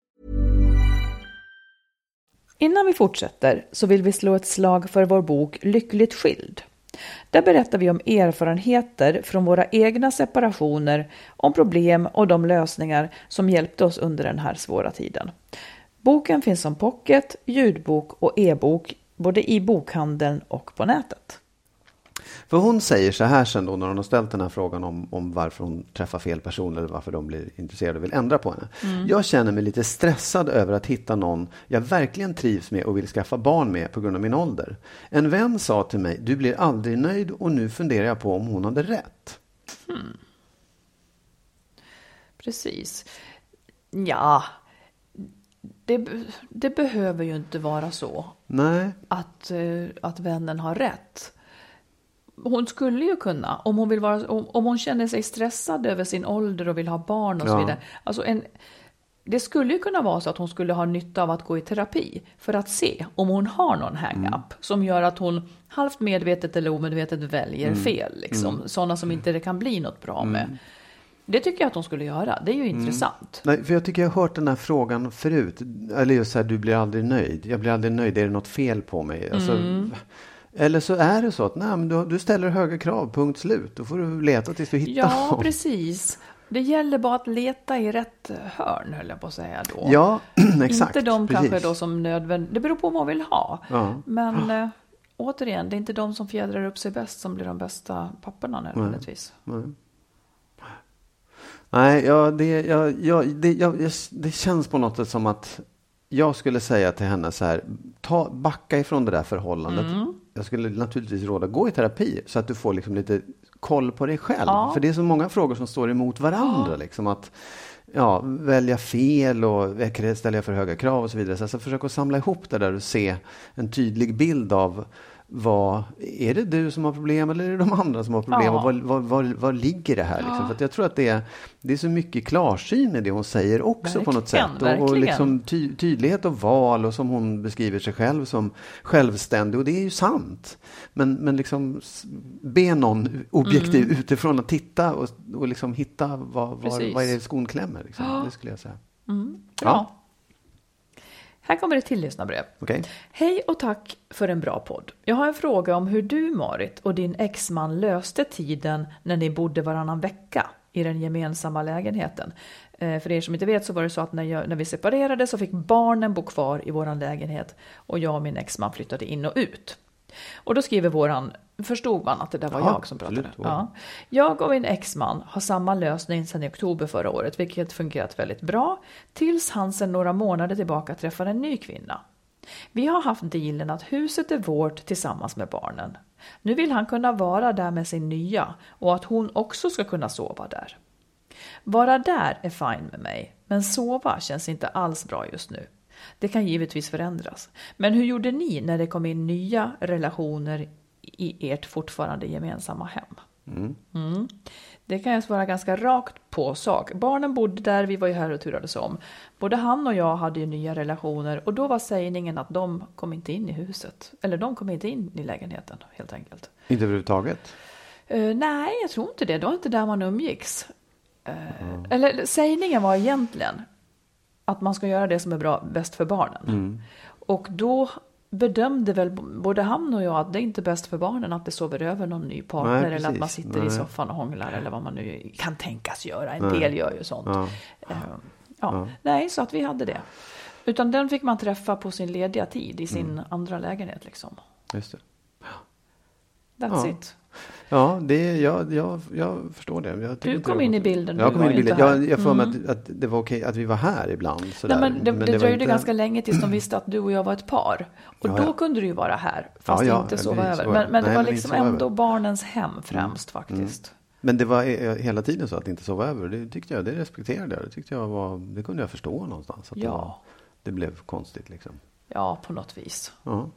Innan vi fortsätter så vill vi slå ett slag för vår bok Lyckligt skild. Där berättar vi om erfarenheter från våra egna separationer, om problem och de lösningar som hjälpte oss under den här svåra tiden. Boken finns som pocket, ljudbok och e-bok både i bokhandeln och på nätet. För hon säger så här sen då när hon har ställt den här frågan om, om varför hon träffar fel person eller varför de blir intresserade och vill ändra på henne. Mm. Jag känner mig lite stressad över att hitta någon jag verkligen trivs med och vill skaffa barn med på grund av min ålder. En vän sa till mig, du blir aldrig nöjd och nu funderar jag på om hon hade rätt. Hmm. Precis. Ja, det, det, behöver ju inte vara så. Nej. Att, eh, att vännen har rätt hon skulle ju kunna, om hon, vill vara, om, om hon känner sig stressad över sin ålder och vill ha barn och så vidare. Alltså en, det skulle ju kunna vara så att hon skulle ha nytta av att gå i terapi för att se om hon har någon hang-up mm. som gör att hon halvt medvetet eller omedvetet väljer mm. fel. Liksom. Mm. Sådana som inte det kan bli något bra med. Mm. Det tycker jag att hon skulle göra. Det är ju mm. intressant. Nej, för jag tycker jag har hört den här frågan förut. Eller just så här, du blir aldrig nöjd. Jag blir aldrig nöjd. Är det något fel på mig? Alltså, mm. Eller så är det så att nej, men du, du ställer höga krav, punkt slut. Då får du leta tills du hittar Ja, dem. precis. Det gäller bara att leta i rätt hörn, höll jag på att säga då. Ja, *clears throat* exakt. Inte de precis. kanske då som nödvändigt, det beror på vad man vill ha. Ja. Men ja. Äh, återigen, det är inte de som fjädrar upp sig bäst som blir de bästa papporna nödvändigtvis. Nej, Nej. Nej ja, det, ja, ja, det, ja, det känns på något sätt som att jag skulle säga till henne så här, ta, backa ifrån det där förhållandet. Mm. Jag skulle naturligtvis råda, gå i terapi så att du får liksom lite koll på dig själv. Ja. För det är så många frågor som står emot varandra. Ja. Liksom att ja, välja fel och ställa för höga krav och så vidare. Så alltså, försök att samla ihop det där och se en tydlig bild av vad, är det du som har problem eller är det de andra som har problem? Ja. Och var, var, var, var, ligger det här? Liksom? Ja. För jag tror att det är, det är så mycket klarsyn i det hon säger också verkligen, på något sätt. Och, och liksom ty, tydlighet och val och som hon beskriver sig själv som självständig. Och det är ju sant. Men, men liksom be någon objektiv mm. utifrån att titta och, och liksom hitta var, var, var är det skon klämmer. Liksom. Ja. Det skulle jag säga. Mm. Ja. Här kommer ett till lyssnarbrev. Okay. Hej och tack för en bra podd. Jag har en fråga om hur du, Marit, och din exman löste tiden när ni bodde varannan vecka i den gemensamma lägenheten. Eh, för er som inte vet så var det så att när, jag, när vi separerade så fick barnen bo kvar i vår lägenhet och jag och min exman flyttade in och ut. Och då skriver våran, förstod man att det där var ja, jag som pratade? Ja. Jag och min exman har samma lösning sedan i oktober förra året, vilket fungerat väldigt bra, tills han sedan några månader tillbaka träffade en ny kvinna. Vi har haft dealen att huset är vårt tillsammans med barnen. Nu vill han kunna vara där med sin nya och att hon också ska kunna sova där. Vara där är fine med mig, men sova känns inte alls bra just nu. Det kan givetvis förändras. Men hur gjorde ni när det kom in nya relationer i ert fortfarande gemensamma hem? Mm. Mm. Det kan jag svara ganska rakt på sak. Barnen bodde där, vi var ju här och turades om. Både han och jag hade ju nya relationer och då var sägningen att de kom inte in i huset. Eller de kom inte in i lägenheten helt enkelt. Inte överhuvudtaget? Uh, nej, jag tror inte det. Det var inte där man umgicks. Uh, mm. Eller sägningen var egentligen att man ska göra det som är bra, bäst för barnen. Mm. Och då bedömde väl både han och jag att det är inte bäst för barnen att det sover över någon ny partner Nej, eller att man sitter Nej. i soffan och hånglar eller vad man nu kan tänkas göra. En Nej. del gör ju sånt. Ja. Uh, ja. ja. Nej, så att vi hade det. Utan den fick man träffa på sin lediga tid i sin mm. andra lägenhet liksom. Just det. That's it. Ja, det, jag, jag, jag förstår det. Jag du kom in i bilden. Jag kom in i bilden. Jag, jag får mm. mig att, att, det var okej att vi var här ibland. Nej, men det, men det, det dröjde inte... ganska länge tills de visste att du och jag var ett par. Och ja, då ja. kunde du ju vara här, fast ja, inte sova över. Men, men Nej, det var liksom ändå över. barnens hem främst mm. faktiskt. Mm. Men det var hela tiden så att inte sova över. Det tyckte jag, det respekterade jag. Det tyckte jag var, det kunde jag förstå någonstans. Att ja. det, det blev konstigt liksom. Ja, på något vis. Uh -huh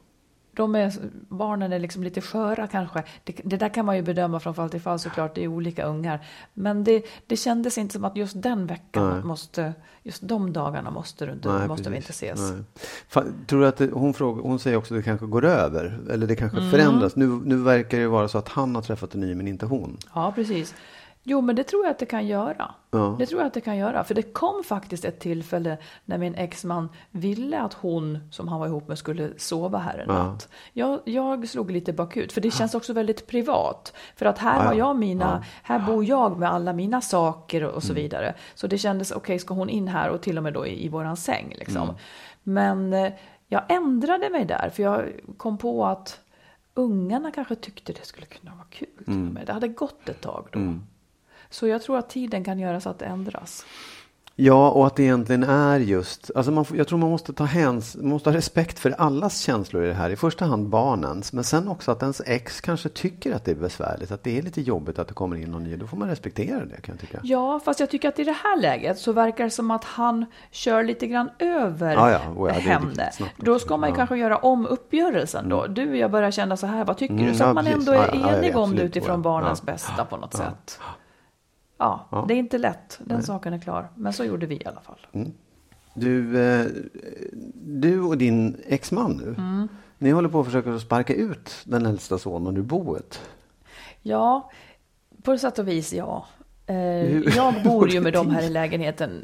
de är, barnen är liksom lite sköra kanske. Det, det, där kan man ju bedöma från fall till fall såklart, det är olika ungar. Men det, det kändes inte som att just den veckan Nej. måste, just de dagarna måste, du inte, Nej, måste vi inte ses. Tror du att det, hon, frågar, hon säger också att det kanske går över, eller det kanske mm. förändras. Nu, nu verkar det vara så att han har träffat en ny men inte hon. Ja, precis. Jo, men det tror jag att det kan göra. Ja. Det tror jag att det kan göra. För det kom faktiskt ett tillfälle när min exman ville att hon, som han var ihop med, skulle sova här en natt. Jag, jag slog lite bakut, för det känns också väldigt privat. För att här ja, har jag mina, här bor jag med alla mina saker och så mm. vidare. Så det kändes, okej, okay, ska hon in här och till och med då i, i våran säng liksom. Mm. Men eh, jag ändrade mig där för jag kom på att ungarna kanske tyckte det skulle kunna vara kul. och med. Det hade gått ett tag då. Så jag tror att tiden kan göra så att det ändras. Ja, och att det egentligen är just, alltså man, jag tror man måste ta häns, man måste ha respekt för allas känslor i det här. I första hand barnens, men sen också att ens ex kanske tycker att det är besvärligt, att det är lite jobbigt att det kommer in någon ny. Då får man respektera det kan jag tycka. Ja, fast jag tycker att i det här läget så verkar det som att han kör lite grann över Ja, ja. Oh, ja, henne. Då ska man ju Ja. kanske göra om uppgörelsen då. Du och jag börjar känna så här, vad tycker Mm, du? Så att man precis. ändå är ja, enig om det utifrån barnens bästa på något sätt. Ja, det är inte lätt. Den saken är klar. Men så gjorde vi i alla fall. Mm. Du, eh, du och din exman nu, Mm. ni håller på att försöka sparka ut den äldsta sonen ur boet. Ja, på sätt och vis ja. Eh, jag *laughs* bor ju med dem här i lägenheten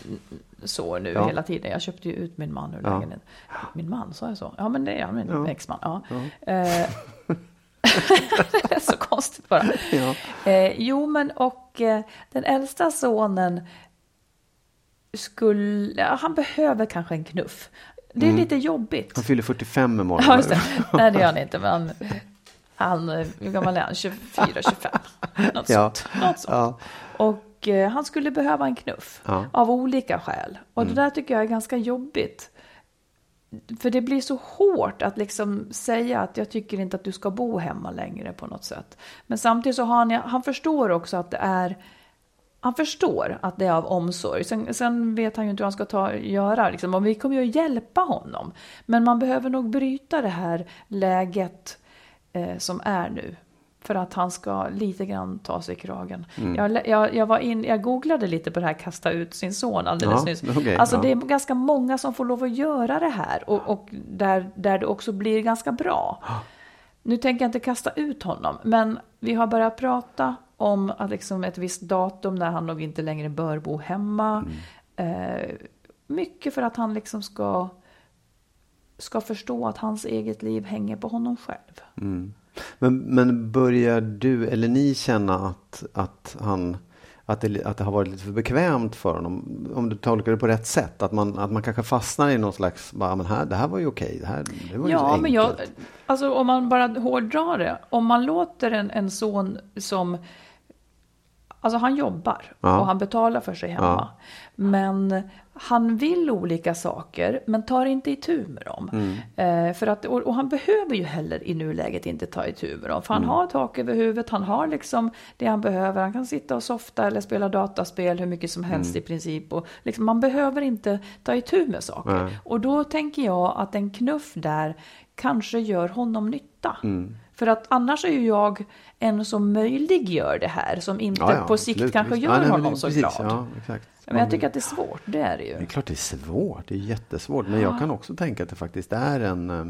så nu Ja. hela tiden. Jag köpte ju ut min man ur Ja. lägenheten. Min man, sa jag så? Ja, men det är ja, min Ja. exman. Ja. *laughs* Det *laughs* är så konstigt bara. Ja. Eh, jo, men och eh, den äldsta sonen skulle, ja, han behöver kanske en knuff. Det är lite jobbigt. Mm. Han fyller 45 imorgon. Ja, just det. Nej, det gör han inte. Men han, eh, hur gammal är han? 24, 25? Något Ja. sånt. Något sånt. Ja. Och eh, han skulle behöva en knuff. Mm. Av olika skäl. Och det där tycker jag är ganska jobbigt. För det blir så hårt att liksom säga att jag tycker inte att du ska bo hemma längre på något sätt. Men samtidigt så har han, han förstår också att det är han förstår att det är av omsorg. Sen, sen vet han ju inte hur han ska ta, göra. Liksom. Och vi kommer ju att hjälpa honom. Men man behöver nog bryta det här läget eh, som är nu. För att han ska lite grann ta sig i kragen. Mm. Jag, jag, jag, var in, jag googlade lite på det här kasta ut sin son alldeles Ja, nyss. okej, alltså ja. det är ganska många som får lov att göra det här. Och, och där, där det också blir ganska bra. Nu tänker jag inte kasta ut honom, men vi har börjat prata om att liksom ett visst datum när han nog inte längre bör bo hemma. Eh, mycket för att han liksom ska, ska förstå att hans eget liv hänger på honom själv. Men, men börjar du eller ni känna att, att, han, att, det, att det har varit lite för bekvämt för honom? Om du tolkar det på rätt sätt? Att man, att man kanske fastnar i någon slags, bara, men här, det här var ju okej. Det, här, det var ju Ja, men jag, enkelt." alltså om man bara hårdrar det. Om man låter en, en son som, alltså han jobbar Ja. och han betalar för sig hemma. Men han vill olika saker, men tar inte itu med dem. Mm. Eh, för att, och, och han behöver ju heller i nuläget inte ta itu med dem. För Mm. han har tak över huvudet, han har liksom det han behöver. Han kan sitta och softa eller spela dataspel hur mycket som helst Mm. i princip. Och liksom, man behöver inte ta itu med saker. Och då tänker jag att en knuff där kanske gör honom nytta. Mm. För att annars är ju jag en som möjliggör det här, som inte Ja, ja, på sikt absolut, kanske gör Ja, nej, honom så precis, glad. Men jag tycker att det är svårt, det är det ju. Det är klart det är svårt, det är jättesvårt. Men jag kan också tänka att det faktiskt är en, eh,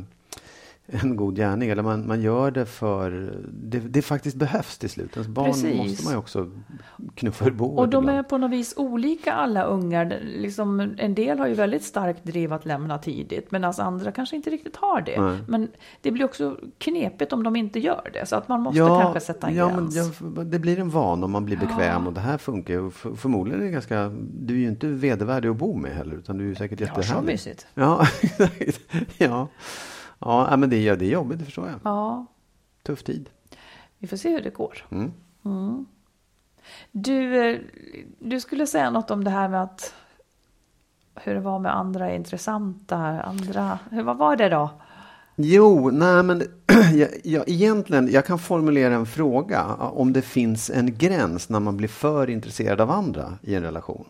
en god gärning. Eller man, man gör det för, det, det faktiskt behövs till slut. Ens barn Precis. måste man ju också knuffa ur boet Och de är ibland. på något vis olika alla ungar. Liksom, en del har ju väldigt starkt driv att lämna tidigt medan andra kanske inte riktigt har det. Nej. Men det blir också knepigt om de inte gör det. Så att man måste kanske sätta en ja, gräns. Men, ja, det blir en vana om man blir bekväm och det här funkar ju. För, förmodligen är det ganska, du är ju inte vedervärdig att bo med heller utan du är ju säkert Ja, så jättehärlig. mysigt. Ja, *laughs* exakt. Ja, ja men det, det är jobbigt, det förstår jag. Ja, Tuff tid. vi får se hur det går. Mm. Mm. Du, eh, du skulle säga något om det här med att hur det var med andra intressanta, andra, hur, vad var det då? Jo, nej men *clears throat* jag, jag, egentligen, jag kan formulera en fråga om det finns en gräns när man blir för intresserad av andra i en relation.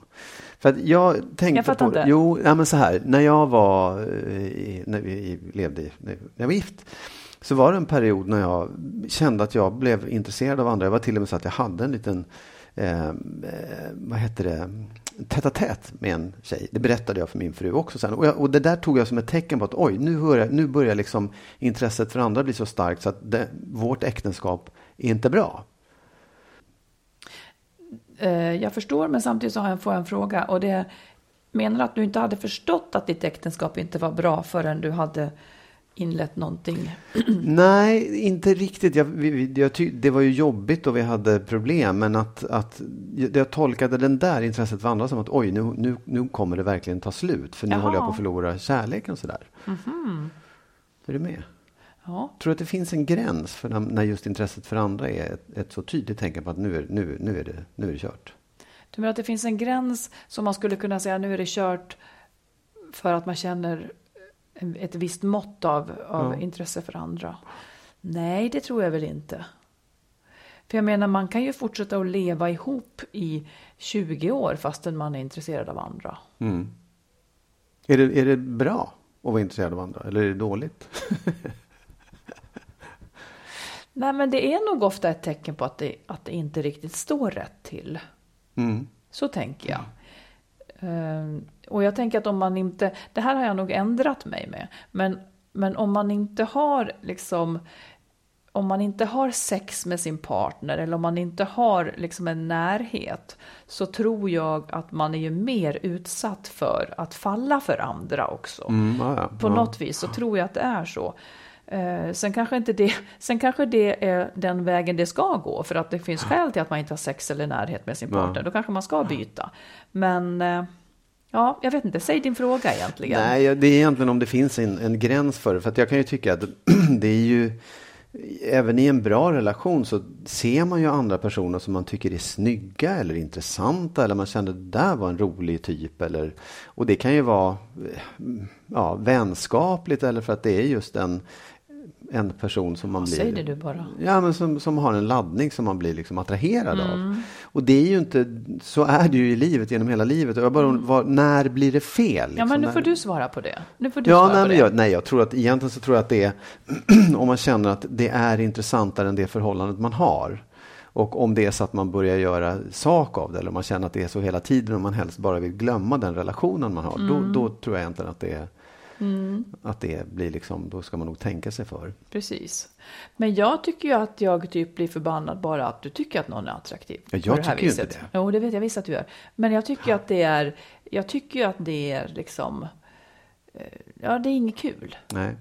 För att jag tänkte Jag fattar på, inte. Jo, nej men så här, när jag var, eh, i, när vi levde, i- när jag var gift, så var det en period när jag kände att jag blev intresserad av andra. Jag var till och med så att jag hade en liten, eh, eh, vad heter det, tätt tät med en tjej. Det berättade jag för min fru också sen. Och, jag, och det där tog jag som ett tecken på att oj, nu börjar, nu börjar liksom intresset för andra bli så starkt så att det, vårt äktenskap är inte bra. Eh, Jag förstår, men samtidigt så har jag, får jag en fråga. Och det menar att du inte hade förstått att ditt äktenskap inte var bra förrän du hade inlett någonting. *clears throat* Nej, inte riktigt. Jag, vi, jag ty, det var ju jobbigt och vi hade problem. Men att, att jag, jag tolkade den där intresset för andra som att oj, nu, nu, nu kommer det verkligen ta slut. För nu Jaha. håller jag på att förlora kärleken sådär. Är du med? Ja, Tror du att det finns en gräns för när, när just intresset för andra är ett, ett så tydligt tecken på att nu är, nu, nu är, det, nu är det kört? du menar att det finns en gräns som man skulle kunna säga nu är det kört för att man känner ett visst mått av, av Ja. intresse för andra? Nej, det tror jag väl inte. För jag menar, man kan ju fortsätta att leva ihop i 20 år fastän man är intresserad av andra. Mm. Är, det, är det bra att vara intresserad av andra eller är det dåligt? *laughs* Nej, men det är nog ofta ett tecken på att det, att det inte riktigt står rätt till. Mm. Så tänker jag. Ehm, och jag tänker att om man inte, det här har jag nog ändrat mig med, men, men om man inte har liksom om man inte har sex med sin partner eller om man inte har liksom en närhet så tror jag att man är ju mer utsatt för att falla för andra också. Mm, ja, ja. På ja. något vis så tror jag att det är så. Eh, sen, kanske inte det, sen kanske det är den vägen det ska gå för att det finns skäl till att man inte har sex eller närhet med sin Ja. partner. Då kanske man ska byta. Men eh, ja, jag vet inte, säg din fråga egentligen. Nej, ja, det är egentligen om det finns en, en gräns för det. För att jag kan ju tycka att *clears throat* det är ju Även i en bra relation så ser man ju andra personer som man tycker är snygga eller intressanta eller man känner det där var en rolig typ. Eller, och det kan ju vara eh, ja, vänskapligt eller för att det är just en, en person som man blir... Säg det du bara. Ja, men som, som har en laddning som man blir liksom attraherad Mm. av. Och det är ju inte, så är det ju i livet, genom hela livet. Och jag bara, var, när blir det fel? Ja, liksom? men nu När- får du svara på det. Nu får du Ja, svara nej, på det. jag, nej, jag tror att egentligen så tror jag att det är *clears throat* om man känner att det är intressantare än det förhållandet man har. Och om det är så att man börjar göra sak av det eller om man känner att det är så hela tiden och man helst bara vill glömma den relationen man har. Mm. Då, då tror jag egentligen att det, är, att det blir liksom, då ska man nog tänka sig för. Precis. Men jag tycker ju att jag typ blir förbannad bara att du tycker att någon är attraktiv. Ja, jag tycker ju inte det. Jo, det vet jag visst att du gör. Men jag tycker att det är, jag tycker ju att det är liksom, eh, ja det är inget kul. Nej.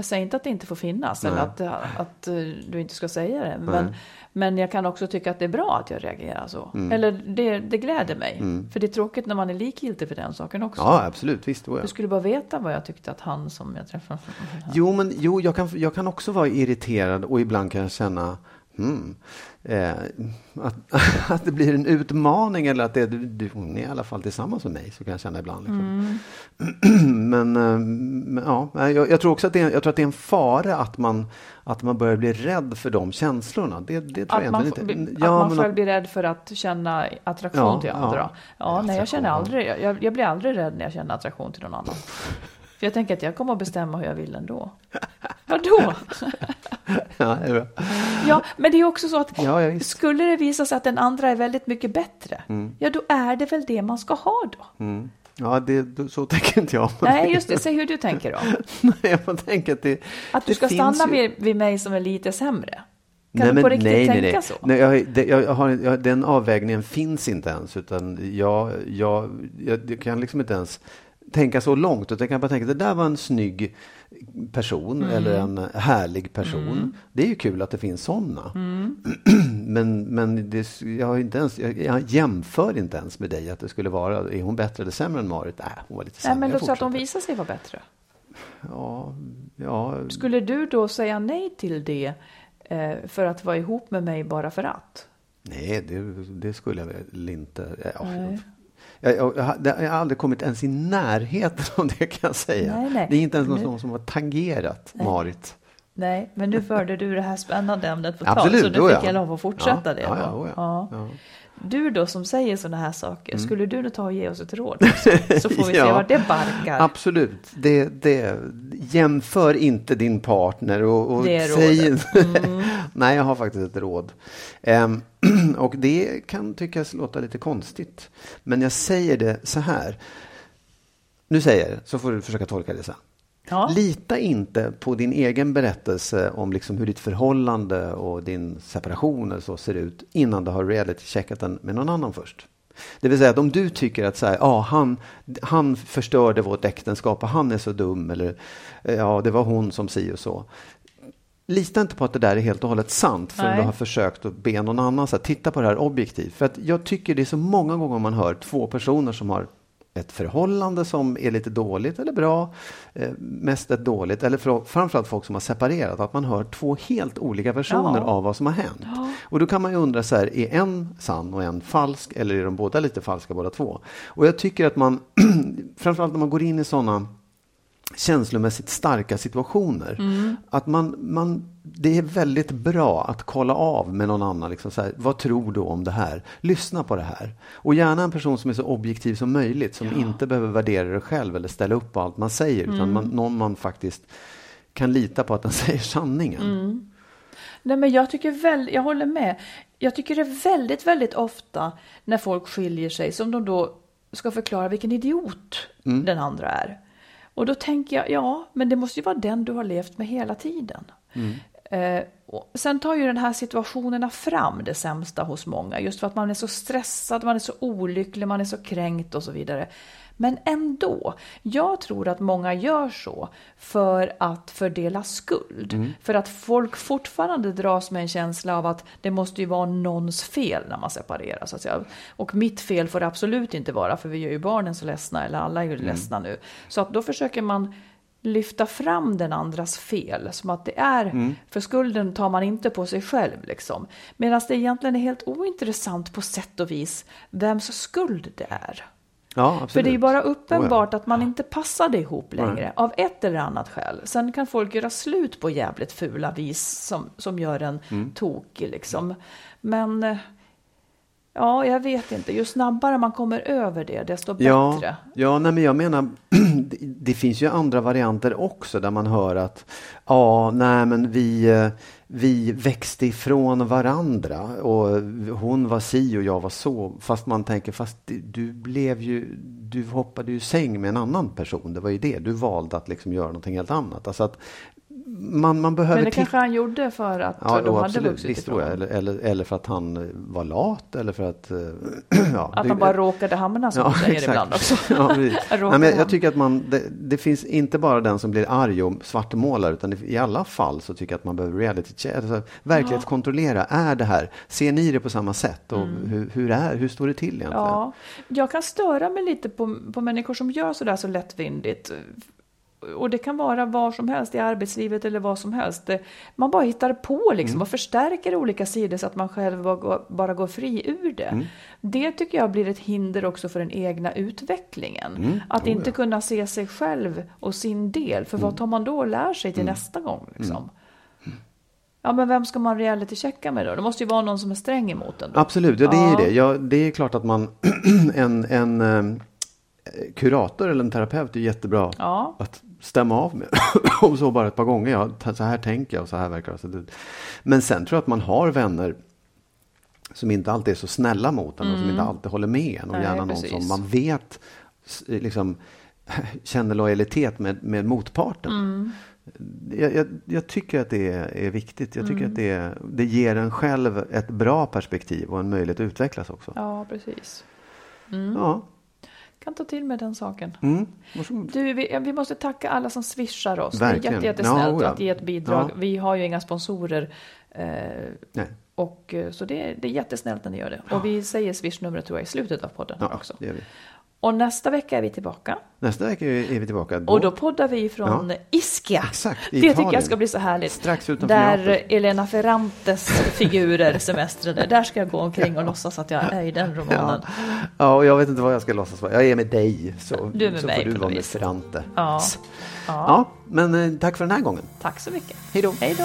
Jag säger inte att det inte får finnas eller Nej. att, att eh, du inte ska säga det. Men, Nej. men jag kan också tycka att det är bra att jag reagerar så. Mm. Eller det, det gläder mig. För det är tråkigt när man är likgiltig för den saken också. Ja, absolut. Visst. då, ja. Du skulle bara veta vad jag tyckte att han som jag träffade. Jo, men jo, jag, kan, jag kan också vara irriterad och ibland kan jag känna hmm, eh, att, *laughs* att det blir en utmaning eller att det, du, du, hon är i alla fall tillsammans med mig. Så kan jag känna ibland. Liksom. *clears throat* men, eh, men ja, jag, jag tror också att det är, jag tror att det är en fara att man, att man börjar bli rädd för de känslorna. Det, det tror Att jag man, inte. att man själv blir rädd för att känna attraktion Ja, till ja. andra. Ja, Ja, nej, jag känner aldrig, jag, jag blir aldrig rädd när jag känner attraktion till någon annan. För jag tänker att jag kommer att bestämma hur jag vill ändå. Vadå? ja, det är bra. Ja, men det är också så att Ja, ja, skulle det visa sig att den andra är väldigt mycket bättre, ja då är det väl det man ska ha då. Mm. Ja, det, så tänker inte jag. Nej, just det, säg hur du tänker då. Nej, *laughs* jag tänker att det Att du det ska stanna ju- vid, vid mig som är lite sämre. Kan nej, du men, på riktigt nej, tänka nej, nej. så? Nej, jag, det, jag har, jag, den avvägningen finns inte ens. Utan jag, jag, jag, jag kan liksom inte ens tänka så långt. Utan jag kan bara tänka att det där var en snygg person Mm. eller en härlig person. Det är ju kul att det finns sådana. Mm. *clears throat* men men det, jag, har inte ens, jag, jag jämför inte ens med dig att det skulle vara, är hon bättre eller sämre än Marit? Nej, hon var lite Nej, sämre. men Jag låt säga att de fortsätter. visar sig vara bättre. Ja, ja, Skulle du då säga nej till det eh, för att vara ihop med mig bara för att? Nej, det, det skulle jag väl inte. Ja, Nej. Jag, jag, jag, har- aldrig kommit ens i närheten av det kan jag säga. Nej, nej. Det är inte ens Nu- någon som har tangerat Nej. Marit. Nej, men nu förde du det här spännande ämnet på tal, så nu fick ja. jag lov att fortsätta Ja, det. ja. Ja. Du då som säger sådana här saker, Mm. skulle du nu ta och ge oss ett råd? också? *laughs* Så får vi se Ja. vart det barkar. Absolut. Det, det, jämför inte din partner och, och Det säg. Mm. *laughs* Nej, jag har faktiskt ett råd. Ehm, *clears throat* och det kan tyckas låta lite konstigt. Men jag säger det så här. Nu säger jag det, så får du försöka tolka det sen. Ja. Lita inte på din egen berättelse om liksom hur ditt förhållande och din separation eller så ser ut innan du har reality-checkat den med någon annan först. Det vill säga att om du tycker att så här, ja, han, han förstörde vårt äktenskap och han är så dum eller ja, det var hon som si och så. Lita inte på att det där är helt och hållet sant för du har försökt att be någon annan så här, titta på det här objektivt. För att jag tycker det är så många gånger man hör två personer som har ett förhållande som är lite dåligt eller bra, eh, mest ett dåligt, eller för, framförallt folk som har separerat, att man hör två helt olika versioner ja. av vad som har hänt. Ja. Och då kan man ju undra så här, är en sann och en falsk eller är de båda lite falska båda två? Och jag tycker att man, *clears throat* framförallt när man går in i sådana känslomässigt starka situationer. Mm. Att man, man, det är väldigt bra att kolla av med någon annan. Liksom så här, vad tror du om det här? Lyssna på det här. Och gärna en person som är så objektiv som möjligt. Som ja. inte behöver värdera det själv eller ställa upp på allt man säger. Mm. Utan man, någon man faktiskt kan lita på att den *laughs* säger sanningen. Mm. Nej, men jag, tycker väl, jag håller med. Jag tycker det är väldigt, väldigt ofta när folk skiljer sig som de då ska förklara vilken idiot mm. den andra är. Och då tänker jag, ja, men det måste ju vara den du har levt med hela tiden. Mm. Eh, sen tar ju den här situationerna fram det sämsta hos många, just för att man är så stressad, man är så olycklig, man är så kränkt och så vidare. Men ändå, jag tror att många gör så för att fördela skuld. Mm. För att folk fortfarande dras med en känsla av att det måste ju vara någons fel när man separerar. Så att säga. Och mitt fel får det absolut inte vara, för vi gör ju barnen så ledsna, eller alla är ju mm. ledsna nu. Så att då försöker man lyfta fram den andras fel som att det är, mm. för skulden tar man inte på sig själv liksom. Medan det egentligen är helt ointressant på sätt och vis vems skuld det är. Ja, absolut. För det är bara uppenbart oh, ja. att man inte passade ihop längre Nej. av ett eller annat skäl. Sen kan folk göra slut på jävligt fula vis som, som gör en mm. tokig liksom. Men ja, jag vet inte. Ju snabbare man kommer över det, desto ja, bättre. Ja, nej, men jag menar, *clears throat* det finns ju andra varianter också där man hör att ja, nej, men vi eh, vi växte ifrån varandra och hon var si och jag var så. Fast man tänker, fast du blev ju, du hoppade ju säng med en annan person. Det var ju det, du valde att liksom göra någonting helt annat. Alltså att man, man behöver Men det kanske han gjorde för att ja, de hade vuxit ifrån? Jag. Eller, eller, eller för att han var lat eller för att... *clears throat* ja, att det, han bara råkade hamna som ja, säger exakt. ibland också. ja, *laughs* Nej, men jag tycker att man, det, det, finns inte bara den som blir arg och svartmålar utan i alla fall så tycker jag att man behöver reality check, alltså, verklighetskontrollera. Ja. Är det här, ser ni det på samma sätt och mm. hur, hur, är, hur står det till egentligen? Ja, jag kan störa mig lite på, på människor som gör sådär så lättvindigt och det kan vara var som helst i arbetslivet eller vad som helst. Man bara hittar på liksom mm. och förstärker olika sidor så att man själv bara går fri ur det. Mm. Det tycker jag blir ett hinder också för den egna utvecklingen. Mm. Att oh, inte ja. kunna se sig själv och sin del. För vad mm. tar man då och lär sig till mm. nästa gång? Liksom? Mm. Ja, men vem ska man reality-checka med då? Det måste ju vara någon som är sträng emot. Då. Absolut, ja det är det. Ja, det är klart att man *clears throat* en, en eh, kurator eller en terapeut är jättebra ja. att stämma av med. *coughs* Om så bara ett par gånger. Ja, så här tänker jag och så här verkar det. Men sen tror jag att man har vänner som inte alltid är så snälla mot en mm. och som inte mm. alltid håller med en. Och Nej, gärna någon som man vet liksom, *laughs* känner lojalitet med, med motparten. Mm. Jag, jag, jag, tycker att det är, är viktigt. Jag tycker mm. att det, det ger en själv ett bra perspektiv och en möjlighet att utvecklas också. Ja, precis. Ja kan ta till med den saken. Mm, du, vi, vi, måste tacka alla som swishar oss. Verkligen. Det är jättesnällt ja, ja. att ge ett bidrag. Ja. Vi har ju inga sponsorer. Eh, och, eh, så det, det är jättesnällt när ni gör det. Och vi säger swishnumret tror jag i slutet av podden också. Det gör vi. Och nästa vecka är vi tillbaka. Nästa vecka är vi tillbaka. Då. Och då poddar vi från ja. Ischia. Exakt, det Italien. tycker jag ska bli så härligt. Strax utanför Där Neapel. Elena Ferrantes figurer semestrade. Där ska jag gå omkring och låtsas att jag är i den romanen. Ja, ja och jag vet inte vad jag ska låtsas vara. Jag är med dig. Så, du är med så mig, får du vara med Ferrante. Ja. *laughs* ja. ja. men eh, tack för den här gången. Tack så mycket. Hej då. Hej då.